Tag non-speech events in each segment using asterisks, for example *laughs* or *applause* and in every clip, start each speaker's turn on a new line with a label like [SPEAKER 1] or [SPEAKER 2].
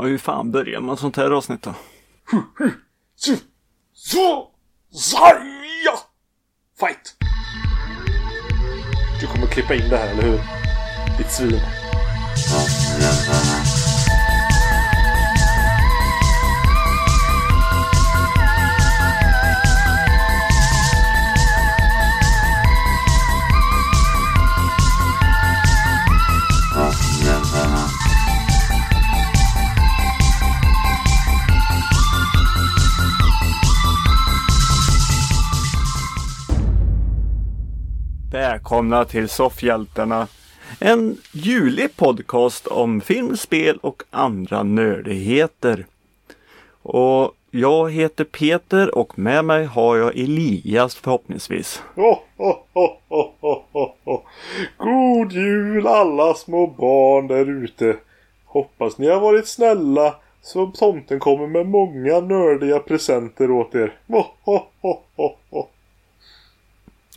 [SPEAKER 1] Ja, hur fan börjar man sånt här avsnitt då?
[SPEAKER 2] Så, så, Zarja! Fight! Du kommer klippa in det här, eller hur? Ditt svin.
[SPEAKER 1] Välkomna till Soffhjältarna. En julig podcast om film, spel och andra nördigheter. Och jag heter Peter och med mig har jag Elias förhoppningsvis.
[SPEAKER 2] Oh, oh, oh. God jul alla små barn där ute. Hoppas ni har varit snälla så tomten kommer med många nördiga presenter åt er. Oh, oh, oh, oh, oh.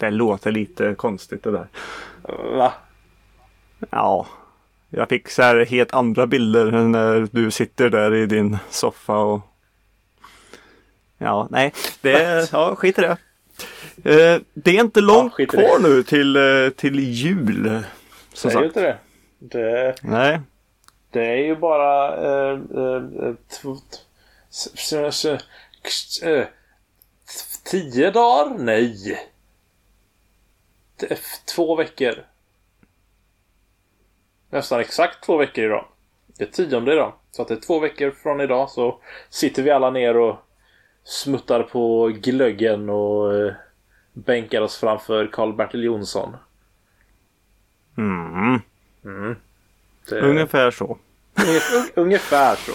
[SPEAKER 1] Det låter lite konstigt det där.
[SPEAKER 2] Va?
[SPEAKER 1] Ja, jag fick så här helt andra bilder när du sitter där i din soffa och Ja, nej, det är, ja, skit i det. Eh, det är inte långt
[SPEAKER 2] i
[SPEAKER 1] kvar nu till, eh, till jul. Som
[SPEAKER 2] Det är ju inte det. Det,
[SPEAKER 1] Nej,
[SPEAKER 2] det är ju bara... Eh, eh, tio dagar? Nej. Två veckor. Nästan exakt två veckor idag. Det är tionde idag. Så att det är två veckor från idag så sitter vi alla ner och smuttar på glöggen och eh, bänkar oss framför Karl-Bertil Jonsson.
[SPEAKER 1] mm,
[SPEAKER 2] Det,
[SPEAKER 1] ungefär så.
[SPEAKER 2] Ungefär, så.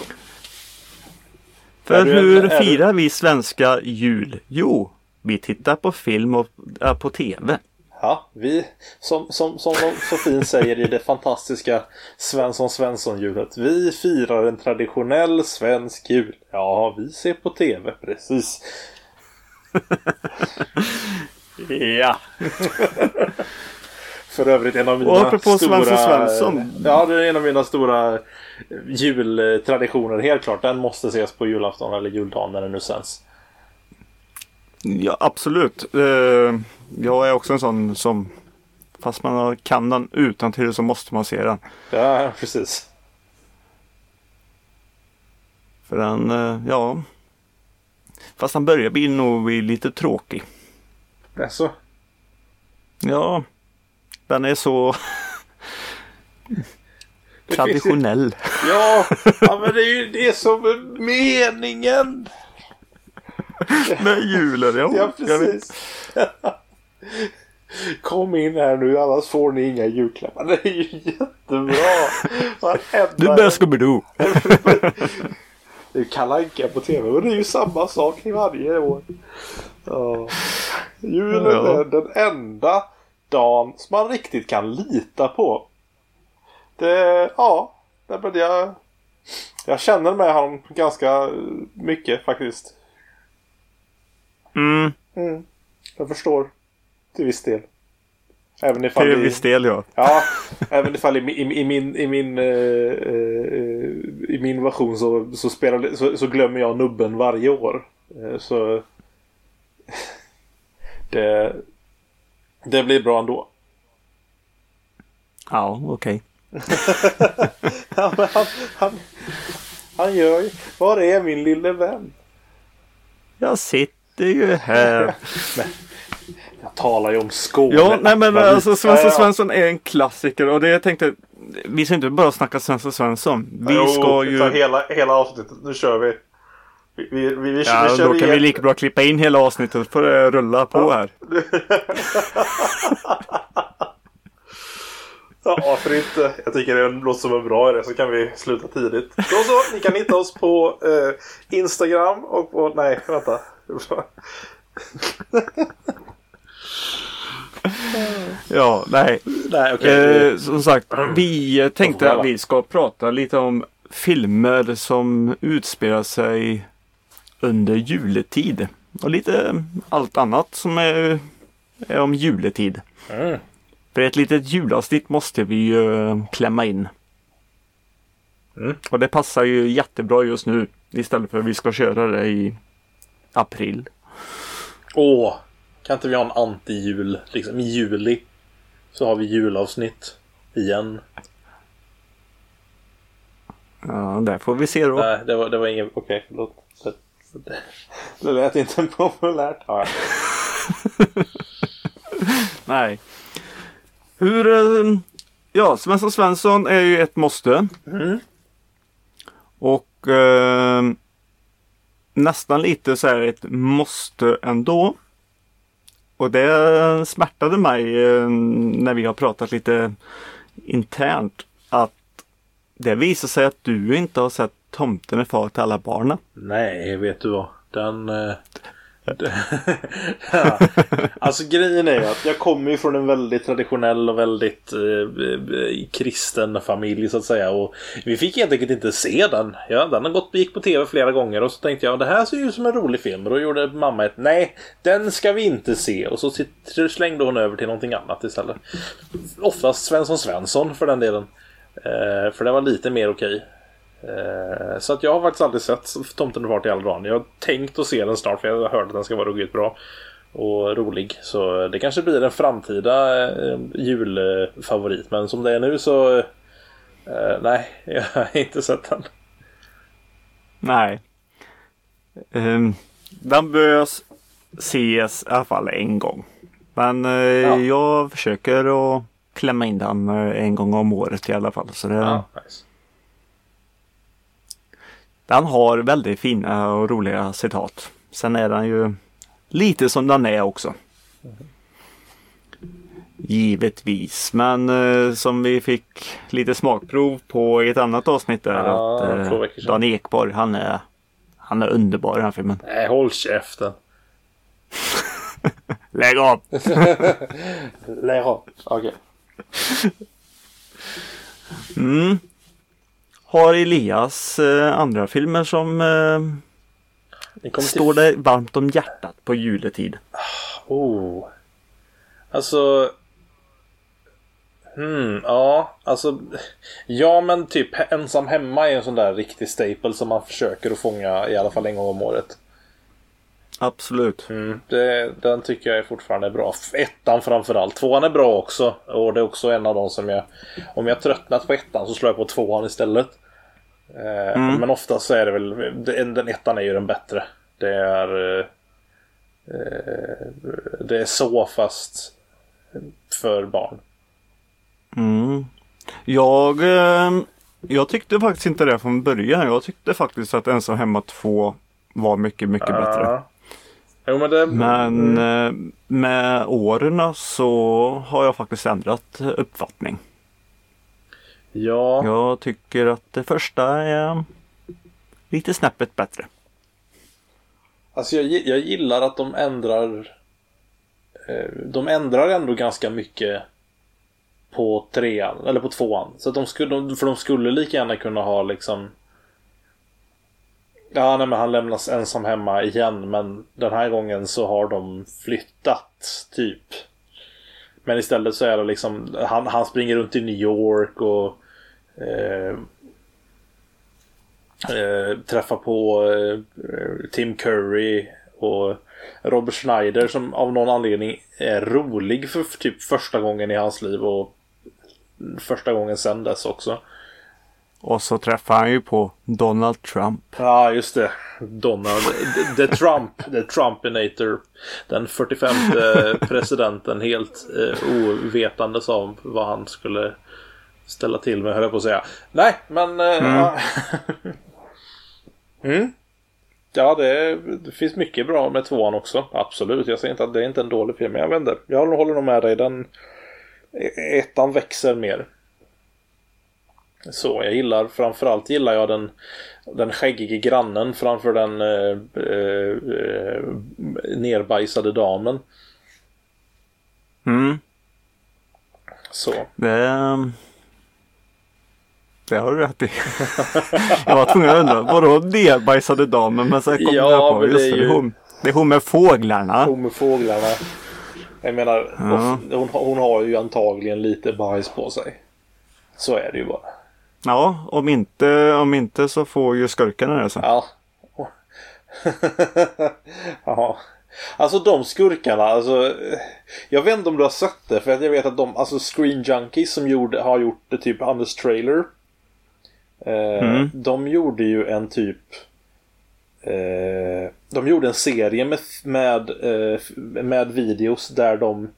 [SPEAKER 1] För
[SPEAKER 2] en-
[SPEAKER 1] hur
[SPEAKER 2] du-
[SPEAKER 1] firar vi svenska jul? Jo, vi tittar på film och äh, på tv.
[SPEAKER 2] Ja, vi, som, som, som de så fint säger i det fantastiska Svensson Svensson-hjulet. Vi firar en traditionell svensk jul. Ja, vi ser på TV, precis. *laughs*
[SPEAKER 1] Ja.
[SPEAKER 2] För övrigt en av mina
[SPEAKER 1] Och apropå
[SPEAKER 2] stora...
[SPEAKER 1] Svensson Svensson.
[SPEAKER 2] Ja, det är en av mina stora jultraditioner. Helt klart, den måste ses på julafton eller juldagen när den nu sänds.
[SPEAKER 1] Ja, absolut. Eh, jag är också en sån som fast man kan den utan till så måste man se den.
[SPEAKER 2] Ja, precis.
[SPEAKER 1] För den, eh, ja. Fast han börjar bli nog bli lite tråkig.
[SPEAKER 2] Alltså,
[SPEAKER 1] Ja, den är så traditionell.
[SPEAKER 2] ja, ja, men det är ju det som är meningen. *laughs*
[SPEAKER 1] Med julen, ja.
[SPEAKER 2] Ja,
[SPEAKER 1] jag vet.
[SPEAKER 2] precis. Kom in här nu annars får ni inga julklappar. Det är ju jättebra. Varenda-
[SPEAKER 1] Du börjar *laughs* Scooby-Doo.
[SPEAKER 2] Det är Kalle Anka på tv och det är ju samma sak i varje år. Ja. Julen
[SPEAKER 1] Ja.
[SPEAKER 2] är den enda dagen som man riktigt kan lita på. Det, ja, det, jag, jag känner med honom ganska mycket faktiskt.
[SPEAKER 1] Mm,
[SPEAKER 2] Mm, jag förstår. Till viss del. Även ifall
[SPEAKER 1] till
[SPEAKER 2] det-
[SPEAKER 1] viss del ja.
[SPEAKER 2] Ja, även ifall i, i, i min, i min, eh, eh, i min version så, så, spelar, så, så glömmer jag nubben varje år. Eh, så *laughs* det, det blir bra ändå.
[SPEAKER 1] Ja, okej. *laughs*
[SPEAKER 2] Men han, han, han gör ju... Var är min lille vän?
[SPEAKER 1] Jag sitter ju *laughs* här.
[SPEAKER 2] Jag talar ju om Skåne.
[SPEAKER 1] Ja, nej men alltså Svensson
[SPEAKER 2] Ja, ja.
[SPEAKER 1] Svensson är en klassiker och det jag tänkte Vi ska inte bara snacka Svensson Svensson. Vi
[SPEAKER 2] Jo,
[SPEAKER 1] ska ju
[SPEAKER 2] hela, hela avsnittet. Nu kör vi. Vi, vi, vi, vi,
[SPEAKER 1] Ja,
[SPEAKER 2] vi
[SPEAKER 1] då kan vi lika bra klippa in hela avsnittet för det rulla på här. *laughs*
[SPEAKER 2] Ja, varför inte? Jag tycker det låter som en bra idé så kan vi sluta tidigt. Då så, ni kan hitta oss på eh, Instagram och på... Nej, vänta. *laughs*
[SPEAKER 1] Ja, nej.
[SPEAKER 2] Nej, okej.
[SPEAKER 1] Eh, som sagt, vi eh, tänkte att vi ska prata lite om filmer som utspelar sig under juletid. Och lite allt annat som är, är om juletid.
[SPEAKER 2] Mm.
[SPEAKER 1] För ett litet julavsnitt måste vi ju eh, klämma in.
[SPEAKER 2] Mm.
[SPEAKER 1] Och det passar ju jättebra just nu. Istället för att vi ska köra det i april.
[SPEAKER 2] Åh, kan inte vi ha en anti-jul? Liksom i juli. Så har vi julavsnitt. Igen.
[SPEAKER 1] Ja, där får vi se då.
[SPEAKER 2] Nej, det var, det var ingen... Okej, förlåt. Det, det, lät inte *laughs* populärt. Ja. *laughs*
[SPEAKER 1] Nej. Hur... eh, Ja, Svensson Svensson är ju ett måste.
[SPEAKER 2] Mm.
[SPEAKER 1] Och eh, nästan lite så här ett måste ändå. Och det smärtade mig eh, när vi har pratat lite internt att det visar sig att du inte har sett Tomten är far till alla barnen.
[SPEAKER 2] Nej, vet du vad? Den... Eh, *laughs* ja. Alltså grejen är ju att jag kommer ju från en väldigt traditionell och väldigt eh, eh, kristen familj så att säga. Och vi fick helt enkelt inte se den. Ja, den har gått, gick på tv flera gånger och så tänkte jag det här ser ju ut som en rolig film. Och då gjorde mamma ett nej, den ska vi inte se. Och så slängde hon över till någonting annat istället. Oftast Svensson Svensson för den delen. Eh, för det var lite mer okej. Eh, Så att jag har faktiskt aldrig sett Tomten och far till alla dagar. Jag har tänkt att se den snart för jag har hört att den ska vara ruggigt bra. Och rolig. Så det kanske blir en framtida eh, julfavorit. Men som det är nu så... Eh, nej, *laughs* jag har inte sett den.
[SPEAKER 1] Nej. Um, den bör ses i alla fall en gång. Men eh, jag försöker att klämma in den en gång om året i alla fall. Så det,
[SPEAKER 2] Ja, nice.
[SPEAKER 1] Den har väldigt fina och roliga citat. Sen är den ju lite som den är också. Givetvis, men eh, som vi fick lite smakprov på i ett annat avsnitt där
[SPEAKER 2] Ja,
[SPEAKER 1] att eh. Dan Ekborg han är, han är underbar i den här filmen.
[SPEAKER 2] Nej, håll käften. *laughs*
[SPEAKER 1] Lägg av! *laughs*
[SPEAKER 2] Lägg av. Okej.
[SPEAKER 1] Mm. Har Elias eh, andra filmer som eh, står
[SPEAKER 2] till...
[SPEAKER 1] dig varmt om hjärtat på juletid?
[SPEAKER 2] Oh. Alltså... Hmm, ja, alltså... Ja, men typ ensam hemma är en sån där riktig staple som man försöker att fånga i alla fall en gång om året.
[SPEAKER 1] Absolut.
[SPEAKER 2] Mm, det, den tycker jag är fortfarande är bra. Ettan framförallt. Tvåan är bra också. Och det är också en av de som jag... Om jag tröttnat på ettan så slår jag på tvåan istället. Eh, Men oftast så är det väl... Den, den ettan är ju den bättre. Det är... Eh, det är så fast för barn.
[SPEAKER 1] Mm. Jag, eh, jag tyckte faktiskt inte det från början. Jag tyckte faktiskt att Ensam Hemma 2 var mycket, mycket bättre.
[SPEAKER 2] Jo, men det...
[SPEAKER 1] Men eh, med åren så har jag faktiskt ändrat uppfattning.
[SPEAKER 2] Ja.
[SPEAKER 1] Jag tycker att det första är lite snäppet bättre.
[SPEAKER 2] Alltså jag, jag gillar att de ändrar eh, De ändrar ändå ganska mycket På trean, eller på tvåan. Så att de skulle, för de skulle lika gärna kunna ha liksom Ja, nej men han lämnas ensam hemma igen men den här gången så har de flyttat typ. Men istället så är det liksom han, han springer runt i New York och eh, eh, träffar på eh, Tim Curry och Robert Schneider som av någon anledning är rolig för typ första gången i hans liv och första gången sen dess också.
[SPEAKER 1] Och så träffar han ju på Donald Trump.
[SPEAKER 2] Ja, just det. Donald. The, Trump. The Trumpinator. Den 45 presidenten helt eh, ovetandes om vad han skulle ställa till med, höll jag på att säga. Nej, men... Eh, ja. mm. Ja, det, det finns mycket bra med tvåan också. Absolut. Jag säger inte att det är inte en dålig film. Men jag inte. Jag håller nog med dig. Den ettan växer mer. Så jag gillar framförallt gillar jag den den skäggige grannen framför den eh, eh, eh, nerbajsade damen.
[SPEAKER 1] Mm.
[SPEAKER 2] Så.
[SPEAKER 1] Det, det har du rätt i. *laughs* jag var tvungen att undra, vadå nerbajsade damen? Men sen kom
[SPEAKER 2] Ja,
[SPEAKER 1] jag på, just
[SPEAKER 2] det, är ju-
[SPEAKER 1] hon, det är hon med fåglarna.
[SPEAKER 2] Hon med fåglarna. Jag menar,
[SPEAKER 1] Ja.
[SPEAKER 2] hon, hon har ju antagligen lite bajs på sig. Så är det ju bara.
[SPEAKER 1] Ja, om inte, om inte så får ju skurkarna det sen.
[SPEAKER 2] Ja. *laughs* ja. Alltså de skurkarna, alltså. Jag vet inte om du har sett det för att jag vet att de, alltså Screen Junkies som gjorde, har gjort det typ Anders Trailer. Eh,
[SPEAKER 1] Mm.
[SPEAKER 2] De gjorde ju en typ eh, De gjorde en serie med, med, eh, med videos där de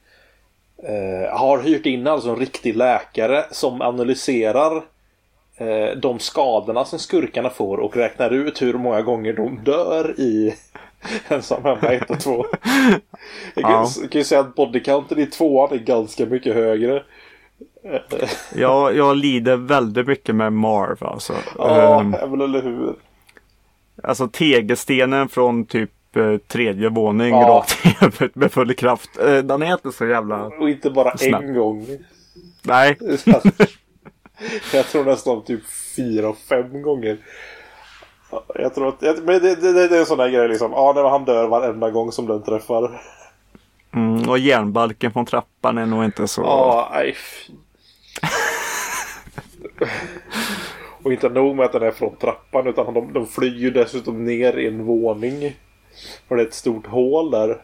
[SPEAKER 2] eh, har hyrt in alltså en riktig läkare som analyserar de skadorna som skurkarna får och räknar ut hur många gånger de dör i Ensam hemma 1 och 2. *laughs* Jag kan,
[SPEAKER 1] Ja.
[SPEAKER 2] kan ju säga att bodycounten i tvåan är ganska mycket högre. *laughs*
[SPEAKER 1] Jag, jag lider väldigt mycket med Marv alltså.
[SPEAKER 2] Ja, men eller hur.
[SPEAKER 1] alltså tegelstenen från typ eh, tredje våning
[SPEAKER 2] Ja.
[SPEAKER 1] rakt i huvudet med full kraft. Eh, den är inte så jävla...
[SPEAKER 2] Och inte bara
[SPEAKER 1] Snabb.
[SPEAKER 2] en gång.
[SPEAKER 1] Nej. *laughs* *laughs*
[SPEAKER 2] Jag tror nästan typ fyra, fem gånger. Jag tror att, men det, det, det är en sån där grej liksom. Ja, när han dör varenda gång som den träffar.
[SPEAKER 1] Mm, och järnbalken från trappan är nog inte så...
[SPEAKER 2] Ja, nej. *laughs* Och inte nog med att den är från trappan utan de, de flyger ju dessutom ner i en våning. För det är ett stort hål där.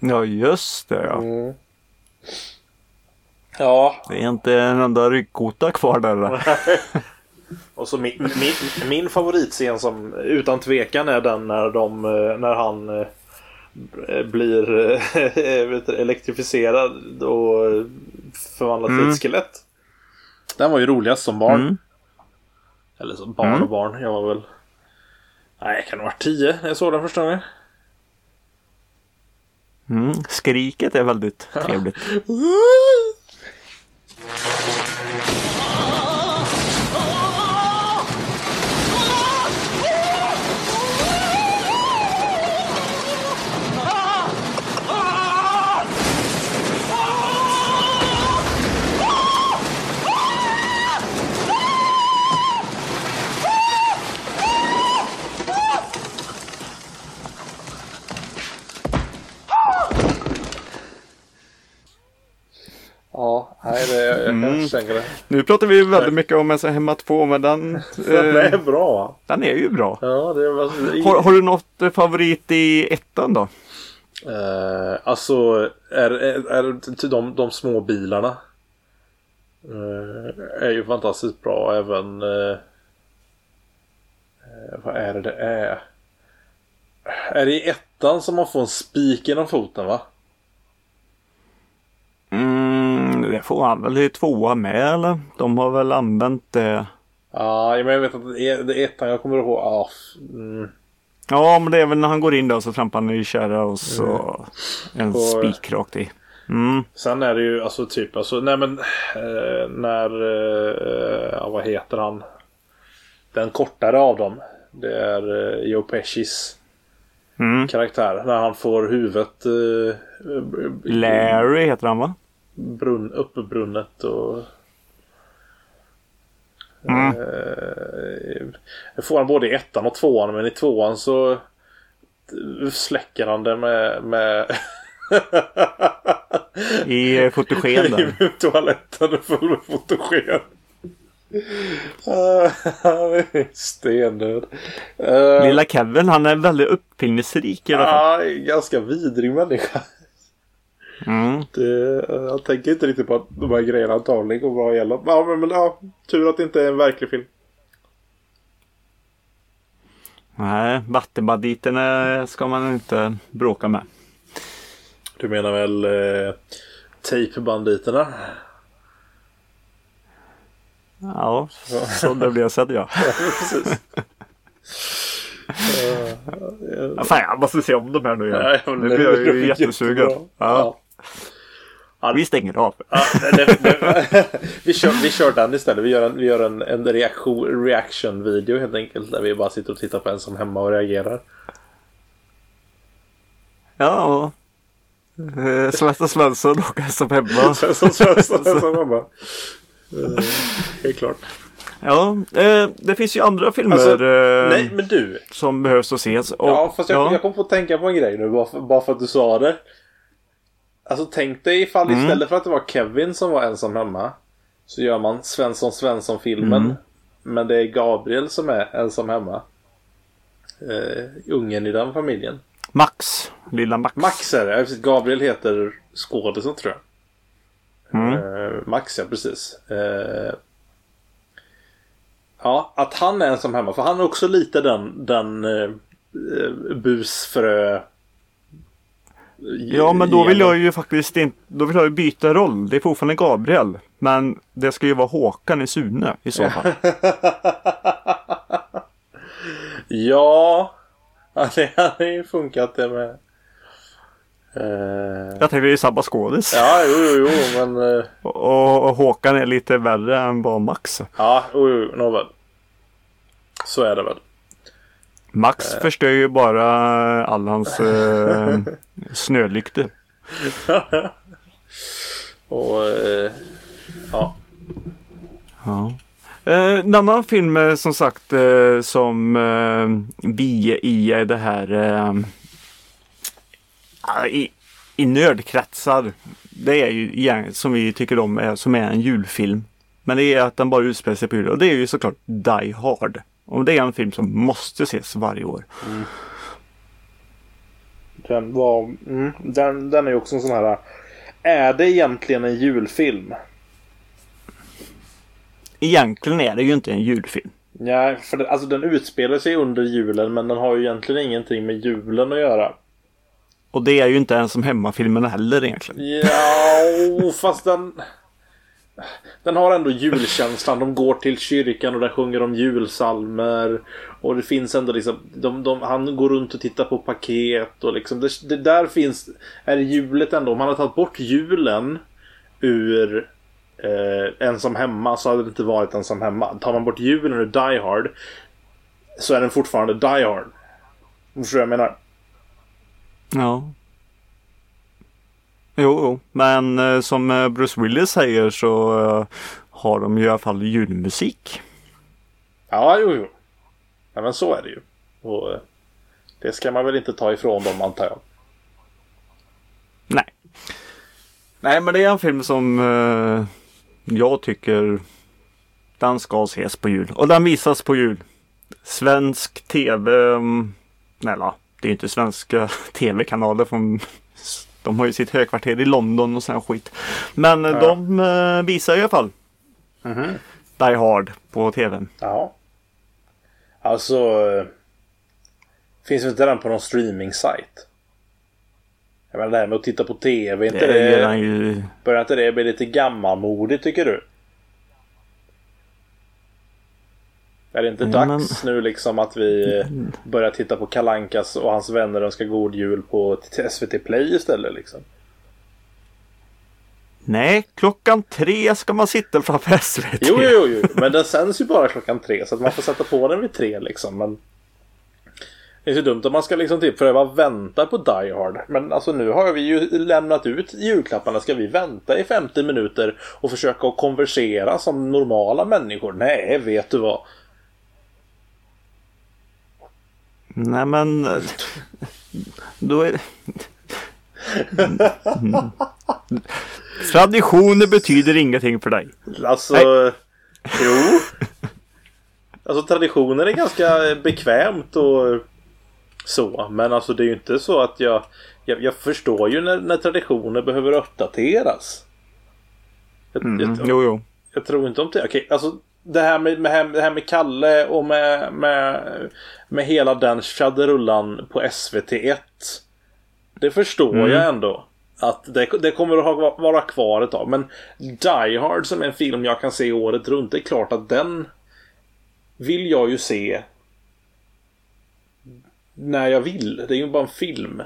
[SPEAKER 1] Ja, just det ja.
[SPEAKER 2] Mm. Ja,
[SPEAKER 1] Det är inte en enda ryggkota kvar där. *laughs*
[SPEAKER 2] Och så min, min, min favoritscen som utan tvekan är den när, de, eh, när han eh, blir eh, *laughs* du, elektrifierad och förvandlas till
[SPEAKER 1] Mm.
[SPEAKER 2] ett skelett. Den var ju roligast som barn.
[SPEAKER 1] Mm.
[SPEAKER 2] Eller som barn
[SPEAKER 1] Mm.
[SPEAKER 2] och barn. Jag var väl... Nej, jag kan ha varit tio när jag såg den första gången.
[SPEAKER 1] Mm. Skriket är väldigt *laughs* trevligt.
[SPEAKER 2] Thank you.
[SPEAKER 1] Mm. Nu pratar vi väldigt mycket om Ensam hemma 2 men den, *laughs*
[SPEAKER 2] Den är
[SPEAKER 1] eh,
[SPEAKER 2] bra.
[SPEAKER 1] den är ju bra.
[SPEAKER 2] Ja, det var...
[SPEAKER 1] Har, har du något eh, favorit i ettan då?
[SPEAKER 2] Eh, alltså, är, är, är till de, de små bilarna. eh, är ju fantastiskt bra. Även... eh, vad är det det är? Är det i ettan som man får en spik genom foten va?
[SPEAKER 1] Det får han väl i tvåa med eller? De har väl använt det.
[SPEAKER 2] Ja, men jag vet att det är, det är ettan jag kommer ihåg. F- mm.
[SPEAKER 1] Ja men det är väl när han går in där så trampar han i kärra och så en
[SPEAKER 2] Och-
[SPEAKER 1] spik rakt i. Mm.
[SPEAKER 2] Sen är det ju alltså typ alltså, nej men eh, när, eh, ja, vad heter han? Den kortare av dem. Det är eh, Joe Pescis
[SPEAKER 1] Mm.
[SPEAKER 2] karaktär. När han får huvudet eh,
[SPEAKER 1] Larry heter han va?
[SPEAKER 2] Brunn, uppbrunnet och...
[SPEAKER 1] Mm.
[SPEAKER 2] Eh, får han både i ettan och tvåan men i tvåan så släcker han det med, med
[SPEAKER 1] I fotogen där. *laughs*
[SPEAKER 2] I toaletten full med fotogen. Ah, Han *laughs* är stendöd. Uh,
[SPEAKER 1] Lilla Kevin han är väldigt uppfinningsrik i alla fall.
[SPEAKER 2] ah, ganska vidrig människa.
[SPEAKER 1] Mm.
[SPEAKER 2] Det, jag tänker inte riktigt på att de här grejerna antagligen går bra igenom. Ja, men, men ja, tur att det inte är en verklig film.
[SPEAKER 1] Nej, vattenbanditerna ska man inte bråka med.
[SPEAKER 2] Du menar väl eh, Tejpbanditerna?
[SPEAKER 1] Ja, så det blir sett *laughs* ja.
[SPEAKER 2] Precis.
[SPEAKER 1] ja. Fan jag måste se om de här nu igen.
[SPEAKER 2] Ja, ja,
[SPEAKER 1] nu
[SPEAKER 2] det-
[SPEAKER 1] blir jag ju jättesugen.
[SPEAKER 2] jättebra.
[SPEAKER 1] Ja. Vi stänger av.
[SPEAKER 2] Ja, det, det, vi, kör, vi kör den istället. Vi gör en, vi gör en, en reaktion, reaction-video helt enkelt. Där vi bara sitter och tittar på en som hemma och reagerar.
[SPEAKER 1] Ja, eh, Svensson Svensson och som hemma.
[SPEAKER 2] Svensson Svensson som hemma. Eh, Helt klart.
[SPEAKER 1] Ja, eh, det finns ju andra filmer
[SPEAKER 2] Alltså,
[SPEAKER 1] eh,
[SPEAKER 2] Nej, men du.
[SPEAKER 1] som behövs att ses. Och,
[SPEAKER 2] Ja, fast jag,
[SPEAKER 1] ja.
[SPEAKER 2] jag kom på att tänka på en grej nu bara för, bara för att du sa det. Alltså tänk dig ifall
[SPEAKER 1] Mm.
[SPEAKER 2] istället för att det var Kevin som var ensam hemma. Så gör man Svensson Svensson-filmen.
[SPEAKER 1] Mm.
[SPEAKER 2] Men det är Gabriel som är ensam hemma. Eh, ungen i den familjen.
[SPEAKER 1] Max. Lilla Max.
[SPEAKER 2] Max är det. Precis. Gabriel heter skådisen tror jag.
[SPEAKER 1] Mm.
[SPEAKER 2] Eh, Max ja, precis. Eh, ja, att han är ensam hemma. För han är också lite den, den busfrö...
[SPEAKER 1] Ja men då vill jag ju faktiskt inte, då vill jag ju byta roll. Det är fortfarande Gabriel. Men det ska ju vara Håkan i Sune i så fall. *laughs*
[SPEAKER 2] Ja, *laughs* det hade ju funkat det med. Eh,
[SPEAKER 1] Jag tänkte det är samma skådis.
[SPEAKER 2] ja, jo, jo, jo, men... eh, *laughs*
[SPEAKER 1] Och, och Håkan är lite värre än vad Max
[SPEAKER 2] ja, jo, jo, nåväl. Så är det väl.
[SPEAKER 1] Max förstör ju bara all hans eh, *laughs* snölyktor. *laughs*
[SPEAKER 2] Och... Eh, ja.
[SPEAKER 1] Ja. Eh, en annan film eh, som sagt eh, som eh, vi i eh, det här eh, ja, i, i nördkretsar. Det är ju som vi tycker om är, som är en julfilm. Men det är att den bara utspelar sig på jul och det är ju såklart Die Hard. Och det är en film som måste ses varje år.
[SPEAKER 2] Den var... Mm, den, den är också en sån här... Är det egentligen en julfilm?
[SPEAKER 1] Egentligen är det ju inte en julfilm.
[SPEAKER 2] Nej, för det, alltså den utspelar sig under julen men den har ju egentligen ingenting med julen att göra.
[SPEAKER 1] Och det är ju inte ens som hemmafilmen heller egentligen.
[SPEAKER 2] Ja, fast den... Den har ändå julkänslan. De går till kyrkan och där sjunger de julsalmer. Och det finns ändå liksom... De, de, han går runt och tittar på paket och liksom... Det, det där finns... Är julet ändå. Om man hade tagit bort julen ur eh, Ensam Hemma så hade det inte varit Ensam Hemma. Tar man bort julen ur Die Hard så är den fortfarande Die Hard. Förstår du vad jag menar?
[SPEAKER 1] Ja. Jo, jo. men eh, som eh, Bruce Willis säger så eh, har de ju i alla fall julmusik.
[SPEAKER 2] Ja, jo, jo. Ja, men så är det ju. Och det ska man väl inte ta ifrån dem antar jag.
[SPEAKER 1] Nej. Nej, men det är en film som eh, jag tycker den ska ses på jul. Och den visas på jul. Svensk tv. mm, Nej, det är ju inte svenska *laughs* tv-kanaler från de har ju sitt högkvarter i London och sån skit. Men
[SPEAKER 2] Ja.
[SPEAKER 1] de eh, visar i alla fall
[SPEAKER 2] Mhm.
[SPEAKER 1] Die Hard på tvn.
[SPEAKER 2] Ja. Alltså. eh, Finns inte den på någon streaming-sajt? Jag menar det här med att titta på TV, inte
[SPEAKER 1] Det
[SPEAKER 2] det,
[SPEAKER 1] ju...
[SPEAKER 2] börjar inte det bli lite gammalmodigt tycker du? Är det inte
[SPEAKER 1] Ja,
[SPEAKER 2] dags nu liksom att vi börjar titta på Kalankas och hans vänner önskar god jul på SVT Play istället liksom?
[SPEAKER 1] Nej, klockan tre ska man sitta framför SVT.
[SPEAKER 2] Jo, jo, jo, men den sänds ju bara klockan tre så att man får sätta på den vid tre liksom. Men det är så dumt om man ska liksom typ pröva vänta på Die Hard. Men alltså nu har vi ju lämnat ut julklapparna. Ska vi vänta i 50 minuter och försöka att konversera som normala människor? Nej, vet du vad?
[SPEAKER 1] Nej men... Då är... Mm. Traditioner betyder ingenting för dig.
[SPEAKER 2] Alltså,
[SPEAKER 1] Nej.
[SPEAKER 2] jo. Alltså traditioner är ganska bekvämt och så. Men alltså det är ju inte så att jag... Jag, jag förstår ju när, när traditioner behöver uppdateras. Jag,
[SPEAKER 1] Mm.
[SPEAKER 2] jag,
[SPEAKER 1] Jo, jo.
[SPEAKER 2] jag tror inte om det. Okej, alltså det här med, med, det här med Kalle och med, med, med hela den tjadderullan på SVT1. Det förstår
[SPEAKER 1] Mm.
[SPEAKER 2] jag ändå. Att det, det kommer att ha, vara kvar ett tag. Men Die Hard som är en film jag kan se året runt. Det är klart att den vill jag ju se när jag vill. Det är ju bara en film.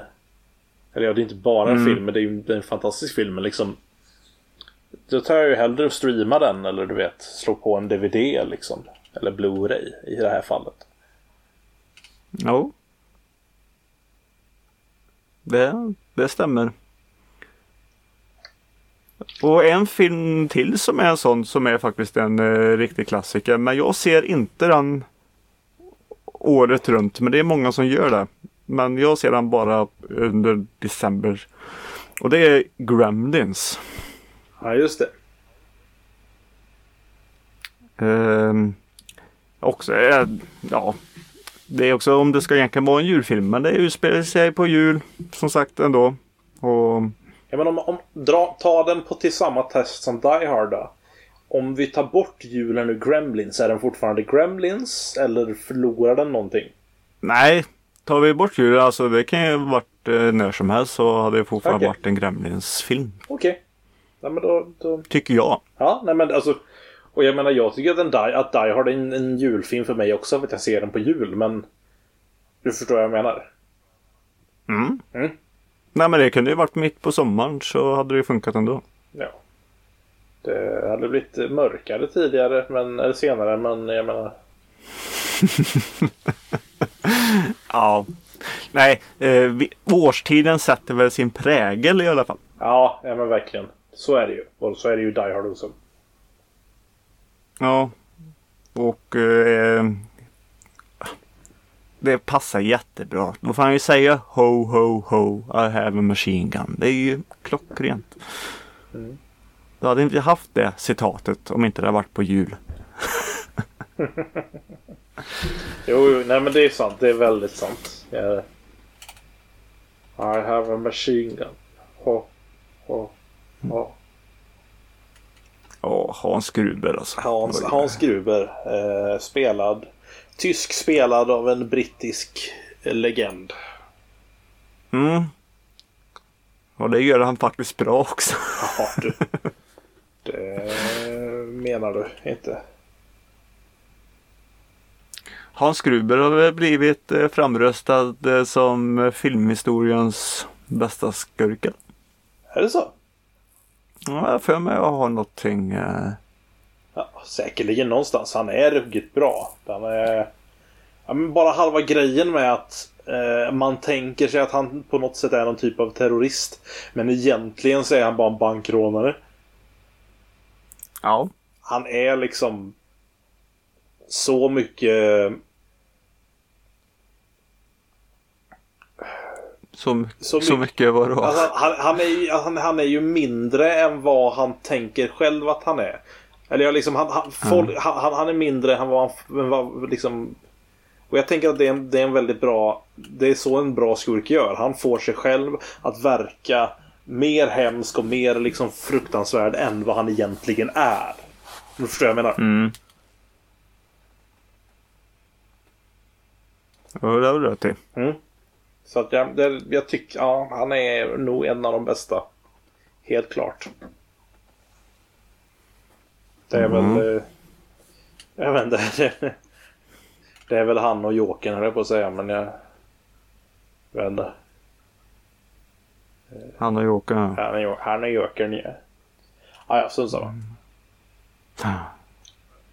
[SPEAKER 2] Eller ja, det är inte bara en
[SPEAKER 1] Mm.
[SPEAKER 2] film, men det är ju en fantastisk film. Men liksom då tar jag ju hellre och streama den eller du vet slå på en DVD liksom. Eller Blu-ray i det här fallet.
[SPEAKER 1] Jo. Det, det stämmer. Och en film till som är en sån som är faktiskt en eh, riktig klassiker. Men jag ser inte den året runt. Men det är många som gör det. Men jag ser den bara under december. Och det är Gremlins.
[SPEAKER 2] Ja, just det.
[SPEAKER 1] Ehm, också, eh, ja. Det är också om det ska egentligen vara en julfilm. Men det utspelar sig på jul. Som sagt ändå. Och
[SPEAKER 2] Ja, men om, om, dra, ta den på till samma test som Die Hard då. Om vi tar bort julen ur Gremlins, är den fortfarande Gremlins? Eller förlorar den någonting?
[SPEAKER 1] nej, tar vi bort jul, alltså det kan ju varit eh, när som helst så hade det fortfarande
[SPEAKER 2] Okej.
[SPEAKER 1] varit en Gremlins-film.
[SPEAKER 2] Okej. Nej, men då, då...
[SPEAKER 1] Tycker jag.
[SPEAKER 2] Ja, nej men alltså. Och jag menar, jag tycker att, en Die, att Die Hard är en, en julfilm för mig också för att jag ser den på jul, men... Du förstår vad jag menar?
[SPEAKER 1] Mm.
[SPEAKER 2] Mm.
[SPEAKER 1] Nej men det kunde ju varit mitt på sommaren så hade det ju funkat ändå.
[SPEAKER 2] Ja. Det hade blivit mörkare tidigare, men, eller senare, men jag menar... *laughs*
[SPEAKER 1] Ja. Nej, eh, vi, årstiden sätter väl sin prägel i alla fall.
[SPEAKER 2] Ja, ja men verkligen. Så är det ju. Och så är det ju Die Hard också.
[SPEAKER 1] Ja. Och eh, det passar jättebra. Då får han ju säga Ho ho ho I have a machine gun. Det är ju klockrent.
[SPEAKER 2] Mm.
[SPEAKER 1] Då hade inte haft det citatet om inte det hade varit på jul. *laughs*
[SPEAKER 2] Jo, jo, nej men det är sant. Det är väldigt sant. Ja. I have a machine gun. Ho, ho, ho.
[SPEAKER 1] Ja, Hans Gruber alltså.
[SPEAKER 2] Hans, Hans Gruber. Eh, spelad. Tysk spelad av en brittisk legend.
[SPEAKER 1] Mm. Och det gör han faktiskt bra också.
[SPEAKER 2] Ja, du. *laughs* Det menar du inte?
[SPEAKER 1] Hans Gruber har blivit eh, framröstad eh, som filmhistoriens bästa skurken.
[SPEAKER 2] Är det så?
[SPEAKER 1] Ja, jag har för mig att ha någonting. Eh,
[SPEAKER 2] Ja, säkerligen någonstans. Han är ruggigt bra. Han är... Ja, bara halva grejen med att eh, man tänker sig att han på något sätt är någon typ av terrorist. Men egentligen så är han bara en bankrånare.
[SPEAKER 1] ja.
[SPEAKER 2] Han är liksom så mycket...
[SPEAKER 1] Så,
[SPEAKER 2] Så
[SPEAKER 1] så,
[SPEAKER 2] mycket-
[SPEAKER 1] mycket var det var.
[SPEAKER 2] Alltså, han, han, är ju, han, han är ju mindre än vad han tänker själv att han är. Eller ja, liksom, han, han, folk, han, han- han är mindre än vad han vad, liksom... Och jag tänker att det är, en, det är en väldigt bra... Det är så en bra skurk gör. Han får sig själv att verka mer hemsk och mer liksom fruktansvärd än vad han egentligen är. Du förstår vad jag menar?
[SPEAKER 1] Mm. Ja, det har du rätt i.
[SPEAKER 2] Mm. Så att jag, det, jag tycker, ja, han är nog en av de bästa. Helt klart. Det är
[SPEAKER 1] Mm.
[SPEAKER 2] väl... eh, Jag vet inte. *laughs* Det, är väl han och Jokern höll jag på att säga men jag... Jag vet inte.
[SPEAKER 1] Han och Jocke.
[SPEAKER 2] Han är, Jo- han är Jokern ja. Ah, ja, så samma.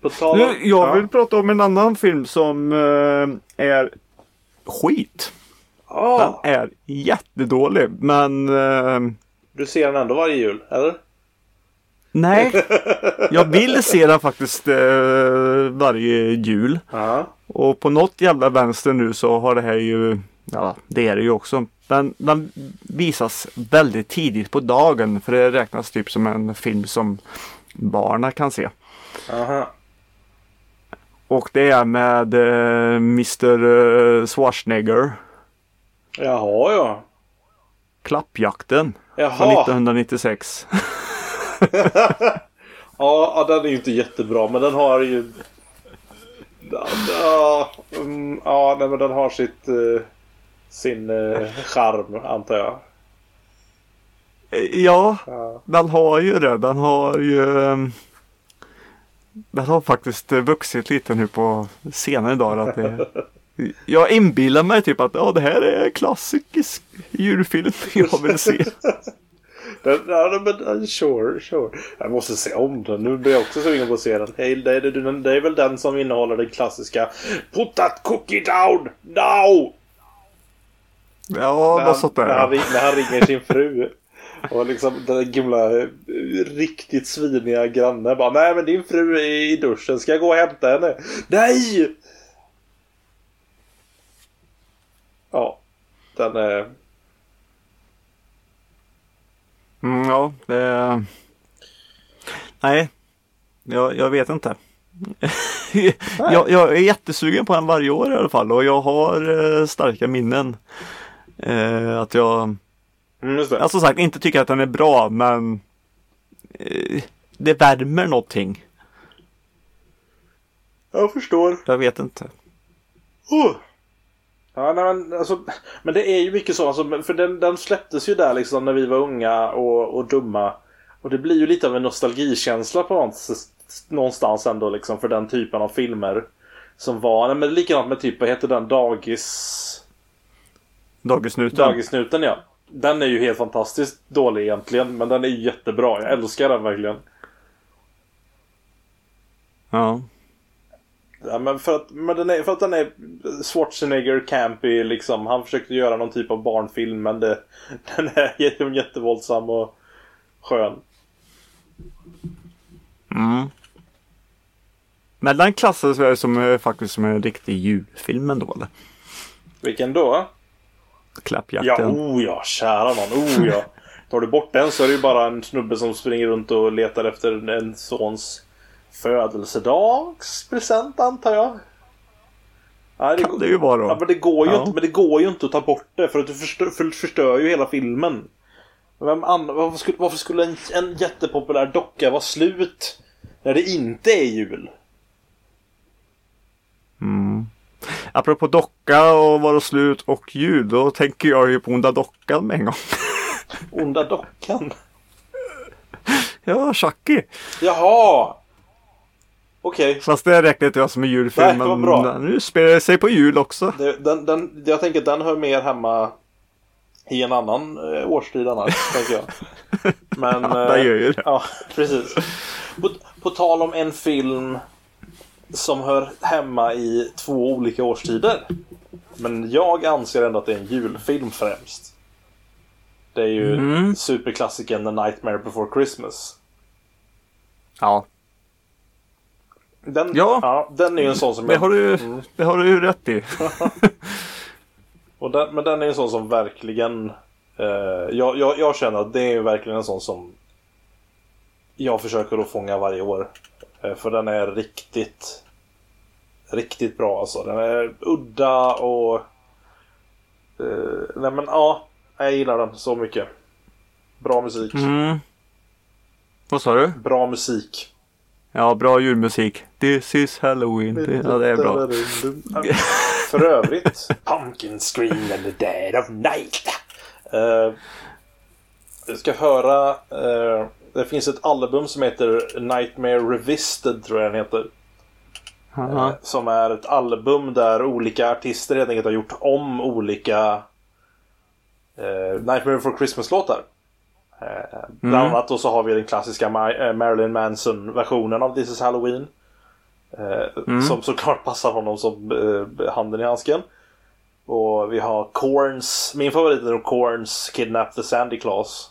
[SPEAKER 2] På tal om...
[SPEAKER 1] Nu, jag
[SPEAKER 2] ja.
[SPEAKER 1] vill prata om en annan film som eh, är skit. Den
[SPEAKER 2] Ah,
[SPEAKER 1] är jättedålig men eh,
[SPEAKER 2] du ser den ändå varje jul, eller?
[SPEAKER 1] nej. *laughs* Jag vill se den faktiskt eh, varje jul.
[SPEAKER 2] Ja.
[SPEAKER 1] Och på något jävla vänster nu så har det här ju, ja det är det ju också. Men den visas väldigt tidigt på dagen för det räknas typ som en film som barnen kan se.
[SPEAKER 2] Aha.
[SPEAKER 1] Och det är med eh, Mr eh, Schwarzenegger.
[SPEAKER 2] Jaha, ja.
[SPEAKER 1] Klappjakten från *laughs*
[SPEAKER 2] Jaha.
[SPEAKER 1] 1996.
[SPEAKER 2] Ja, den är ju inte jättebra men den har ju... Ja, ja, mm, ja nej, men den har sitt... eh, sin uh, charm antar jag.
[SPEAKER 1] Eh, Ja,
[SPEAKER 2] Ja.
[SPEAKER 1] den har ju det. Den har ju eh, Den har faktiskt eh, vuxit lite nu på senare dagar. Att det, *laughs* jag inbillar mig typ att ja, det här är klassisk julfilm jag vill se. *laughs*
[SPEAKER 2] Den, ja, men, sure, sure. Jag måste se om den. Nu blir jag också sugen på att se den. Hey, det, är- det, det är väl den som innehåller den klassiska Put that cookie down now!
[SPEAKER 1] Ja,
[SPEAKER 2] när,
[SPEAKER 1] något sånt
[SPEAKER 2] han, när, han,
[SPEAKER 1] där.
[SPEAKER 2] när han ringer sin fru. Och liksom den där gamla eh, riktigt sviniga grannen bara Nej men din fru är i duschen, ska jag gå och hämta henne? Nej! Ja. Den är...
[SPEAKER 1] Mm, ja, det... Nej, jag, jag vet inte. *laughs* jag, jag är jättesugen på den varje år i alla fall och jag har eh, starka minnen. Eh, att jag,
[SPEAKER 2] Mm, det.
[SPEAKER 1] alltså sagt, inte tycker att den är bra men eh, det värmer någonting.
[SPEAKER 2] Jag förstår.
[SPEAKER 1] Jag vet inte.
[SPEAKER 2] Oh. Ja, nej, men, alltså, men det är ju mycket så. Alltså, för den, den släpptes ju där liksom när vi var unga och, och dumma. Och det blir ju lite av en nostalgikänsla på någonstans, någonstans ändå liksom för den typen av filmer. Som var, nej, men likadant med typ, vad heter den, Dagis...
[SPEAKER 1] Dagisnuten.
[SPEAKER 2] Dagisnuten ja. Den är ju helt fantastiskt dålig egentligen, men den är jättebra. Jag älskar den verkligen.
[SPEAKER 1] Ja.
[SPEAKER 2] Ja, men för att, men den är, för att den är Schwarzenegger campy liksom. Han försökte göra någon typ av barnfilm men det, *laughs* den är jätte- jättevåldsam och skön.
[SPEAKER 1] Mm. Men den klassas väl som eh, faktiskt som en riktig julfilm ändå eller?
[SPEAKER 2] Vilken då?
[SPEAKER 1] Klappjakten.
[SPEAKER 2] Ja, oh ja, kära någon. Oh ja. Tar du bort den så är det ju bara en snubbe som springer runt och letar efter en sons födelsedagspresent antar jag. Ja,
[SPEAKER 1] Kan det ju vara då.
[SPEAKER 2] Ja, men det går ju
[SPEAKER 1] Ja.
[SPEAKER 2] inte, men det går ju inte att ta bort det för att du förstör, för, förstör ju hela filmen. Vem an, varför, skulle, varför skulle en, en jättepopulär docka vara slut när det inte är jul?
[SPEAKER 1] Mm. Apropå docka och vara slut och jul, då tänker jag ju på onda dockan med en gång.
[SPEAKER 2] Onda dockan. *laughs*
[SPEAKER 1] ja, Chucky.
[SPEAKER 2] Jaha! Okej.
[SPEAKER 1] Fast det räknar inte jag som en julfilm.
[SPEAKER 2] Nej, bra.
[SPEAKER 1] Men nu spelar det sig på jul också.
[SPEAKER 2] Det- Den, den, jag tänker att den hör mer hemma i en annan eh, årstid annars, *laughs* tänker jag. Men...
[SPEAKER 1] Ja,
[SPEAKER 2] eh,
[SPEAKER 1] det gör ju det.
[SPEAKER 2] Ja, precis. På, på tal om en film som hör hemma i två olika årstider. Men jag anser ändå att det är en julfilm främst. Det är ju
[SPEAKER 1] Mm.
[SPEAKER 2] superklassikern The Nightmare Before Christmas.
[SPEAKER 1] Ja,
[SPEAKER 2] Den,
[SPEAKER 1] Ja.
[SPEAKER 2] den är ju en sån som
[SPEAKER 1] det
[SPEAKER 2] jag...
[SPEAKER 1] har du,
[SPEAKER 2] Mm.
[SPEAKER 1] det har du ju rätt i. *laughs*
[SPEAKER 2] Och den, men den är en sån som verkligen... Eh, jag, jag, jag känner att det är verkligen en sån som jag försöker att fånga varje år. Eh, för den är riktigt, riktigt bra alltså. Den är udda och... Eh, nej men ja, jag gillar den så mycket. Bra musik.
[SPEAKER 1] Mm. Vad sa du?
[SPEAKER 2] Bra musik.
[SPEAKER 1] Ja, bra julmusik. This is Halloween. Det, ja, det är bra.
[SPEAKER 2] För övrigt, *laughs* Pumpkin Scream and the Dead of Night. Uh, ska höra, eh, det finns ett album som heter Nightmare Revisited tror jag den heter.
[SPEAKER 1] Aha.
[SPEAKER 2] som är ett album där olika artister helt enkelt har gjort om olika Nightmare Before Christmas-låtar. Eh, bland
[SPEAKER 1] Mm.
[SPEAKER 2] annat då så har vi den klassiska Ma- eh, Marilyn Manson-versionen av This is Halloween. Eh,
[SPEAKER 1] Mm.
[SPEAKER 2] Som såklart passar honom som eh, handen i handsken. Och vi har Korns, min favorit är nog Korns Kidnap the Sandy Claus.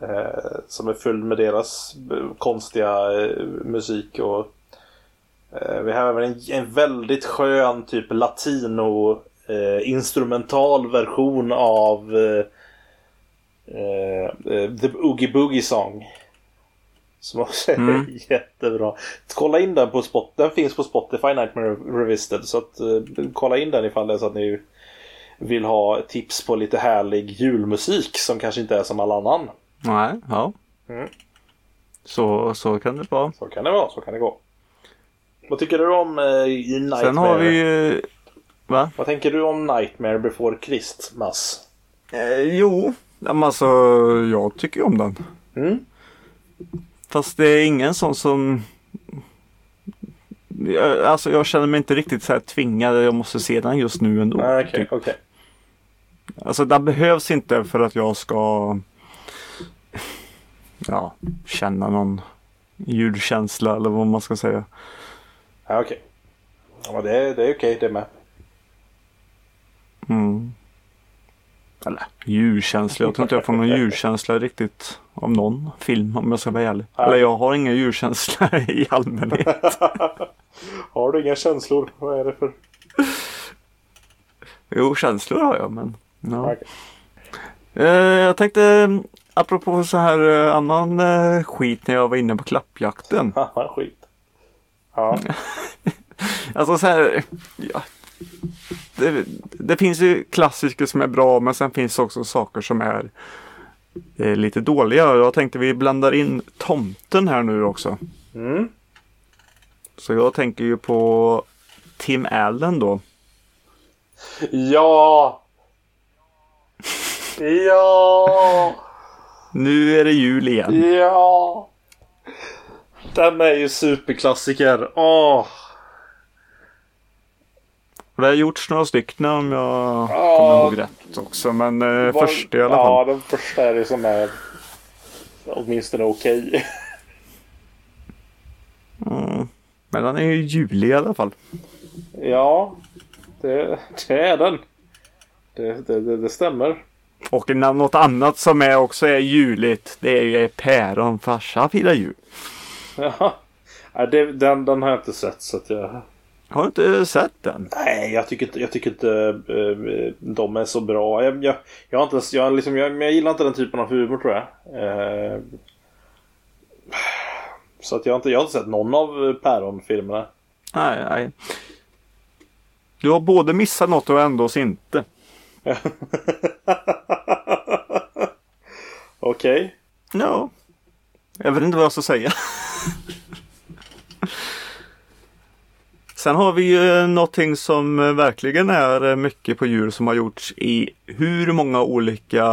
[SPEAKER 2] Eh, som är full med deras eh, konstiga eh, musik och vi har även en, en väldigt skön typ latino instrumental version av eh, The Oogie Boogie Song. Som också är
[SPEAKER 1] Mm. *laughs*
[SPEAKER 2] jättebra. Kolla in den på Spot. Den finns på Spotify Nightmare Revisited. Så att, eh, kolla in den ifall det är så att ni vill ha tips på lite härlig julmusik som kanske inte är som all annan.
[SPEAKER 1] Nej, ja.
[SPEAKER 2] Mm.
[SPEAKER 1] Så, så kan det vara.
[SPEAKER 2] Så kan det vara, så kan det gå. Vad tycker du om eh, Nightmare?
[SPEAKER 1] Sen har vi ju... Va?
[SPEAKER 2] Vad tänker du om Nightmare before Christmas?
[SPEAKER 1] Eh, jo, men alltså jag tycker ju om den.
[SPEAKER 2] Mm?
[SPEAKER 1] Fast det är ingen sån som... Jag- Alltså jag känner mig inte riktigt så här tvingad. Jag måste se den just nu ändå.
[SPEAKER 2] Nej, Okej,
[SPEAKER 1] typ.
[SPEAKER 2] okej.
[SPEAKER 1] Alltså den behövs inte för att jag ska ja, känna någon julkänsla eller vad man ska säga.
[SPEAKER 2] Ja, okej. Ja, men det, det är okej det med.
[SPEAKER 1] Mm. Eller julkänsla. Jag tror inte jag får någon julkänsla riktigt av någon film om jag ska vara ärlig.
[SPEAKER 2] Nej.
[SPEAKER 1] Eller jag har ingen julkänsla *laughs* i allmänhet. *laughs*
[SPEAKER 2] Har du inga känslor? Vad är det för...
[SPEAKER 1] Jo, känslor har jag men. Ja.
[SPEAKER 2] Okej.
[SPEAKER 1] Eh, jag tänkte apropå så här eh, annan eh, skit när jag var inne på klappjakten.
[SPEAKER 2] Haha, *laughs* skit. Ja.
[SPEAKER 1] Alltså så här, ja, det, det finns ju klassiker som är bra men sen finns det också saker som är eh, lite dåliga. Jag tänkte vi blandar in tomten här nu också.
[SPEAKER 2] Mm.
[SPEAKER 1] Så jag tänker ju på Tim Allen då.
[SPEAKER 2] Ja! *laughs* Ja!
[SPEAKER 1] Nu är det jul igen.
[SPEAKER 2] Ja! Den är ju superklassiker. Åh!
[SPEAKER 1] Det har gjorts några stycken om jag
[SPEAKER 2] Ja.
[SPEAKER 1] kommer ihåg rätt också. Men eh,
[SPEAKER 2] Var-
[SPEAKER 1] första i alla
[SPEAKER 2] Ja,
[SPEAKER 1] fall.
[SPEAKER 2] den första är det som är åtminstone okej.
[SPEAKER 1] Mm. Men den är ju julig i alla fall.
[SPEAKER 2] Ja, det, det är den. Det, det, det, det stämmer.
[SPEAKER 1] Och något annat som är också är juligt. Det är ju päron farsa firar jul.
[SPEAKER 2] Ja. Den, den har jag inte sett så att jag...
[SPEAKER 1] Har du inte sett den?
[SPEAKER 2] Nej, jag tycker inte, jag tycker inte eh, de är så bra. Jag, jag, jag, har inte, ens- jag, liksom, jag, jag gillar inte den typen av humor tror jag. Eh, så att jag, har inte, jag har inte sett någon av Päron-filmerna.
[SPEAKER 1] Nej, nej. Du har både missat något och ändå inte. *laughs*
[SPEAKER 2] Okej.
[SPEAKER 1] Ja. Jag vet inte vad jag ska säga. *laughs* Sen har vi ju någonting som eh, verkligen är eh, mycket på djur som har gjorts i hur många olika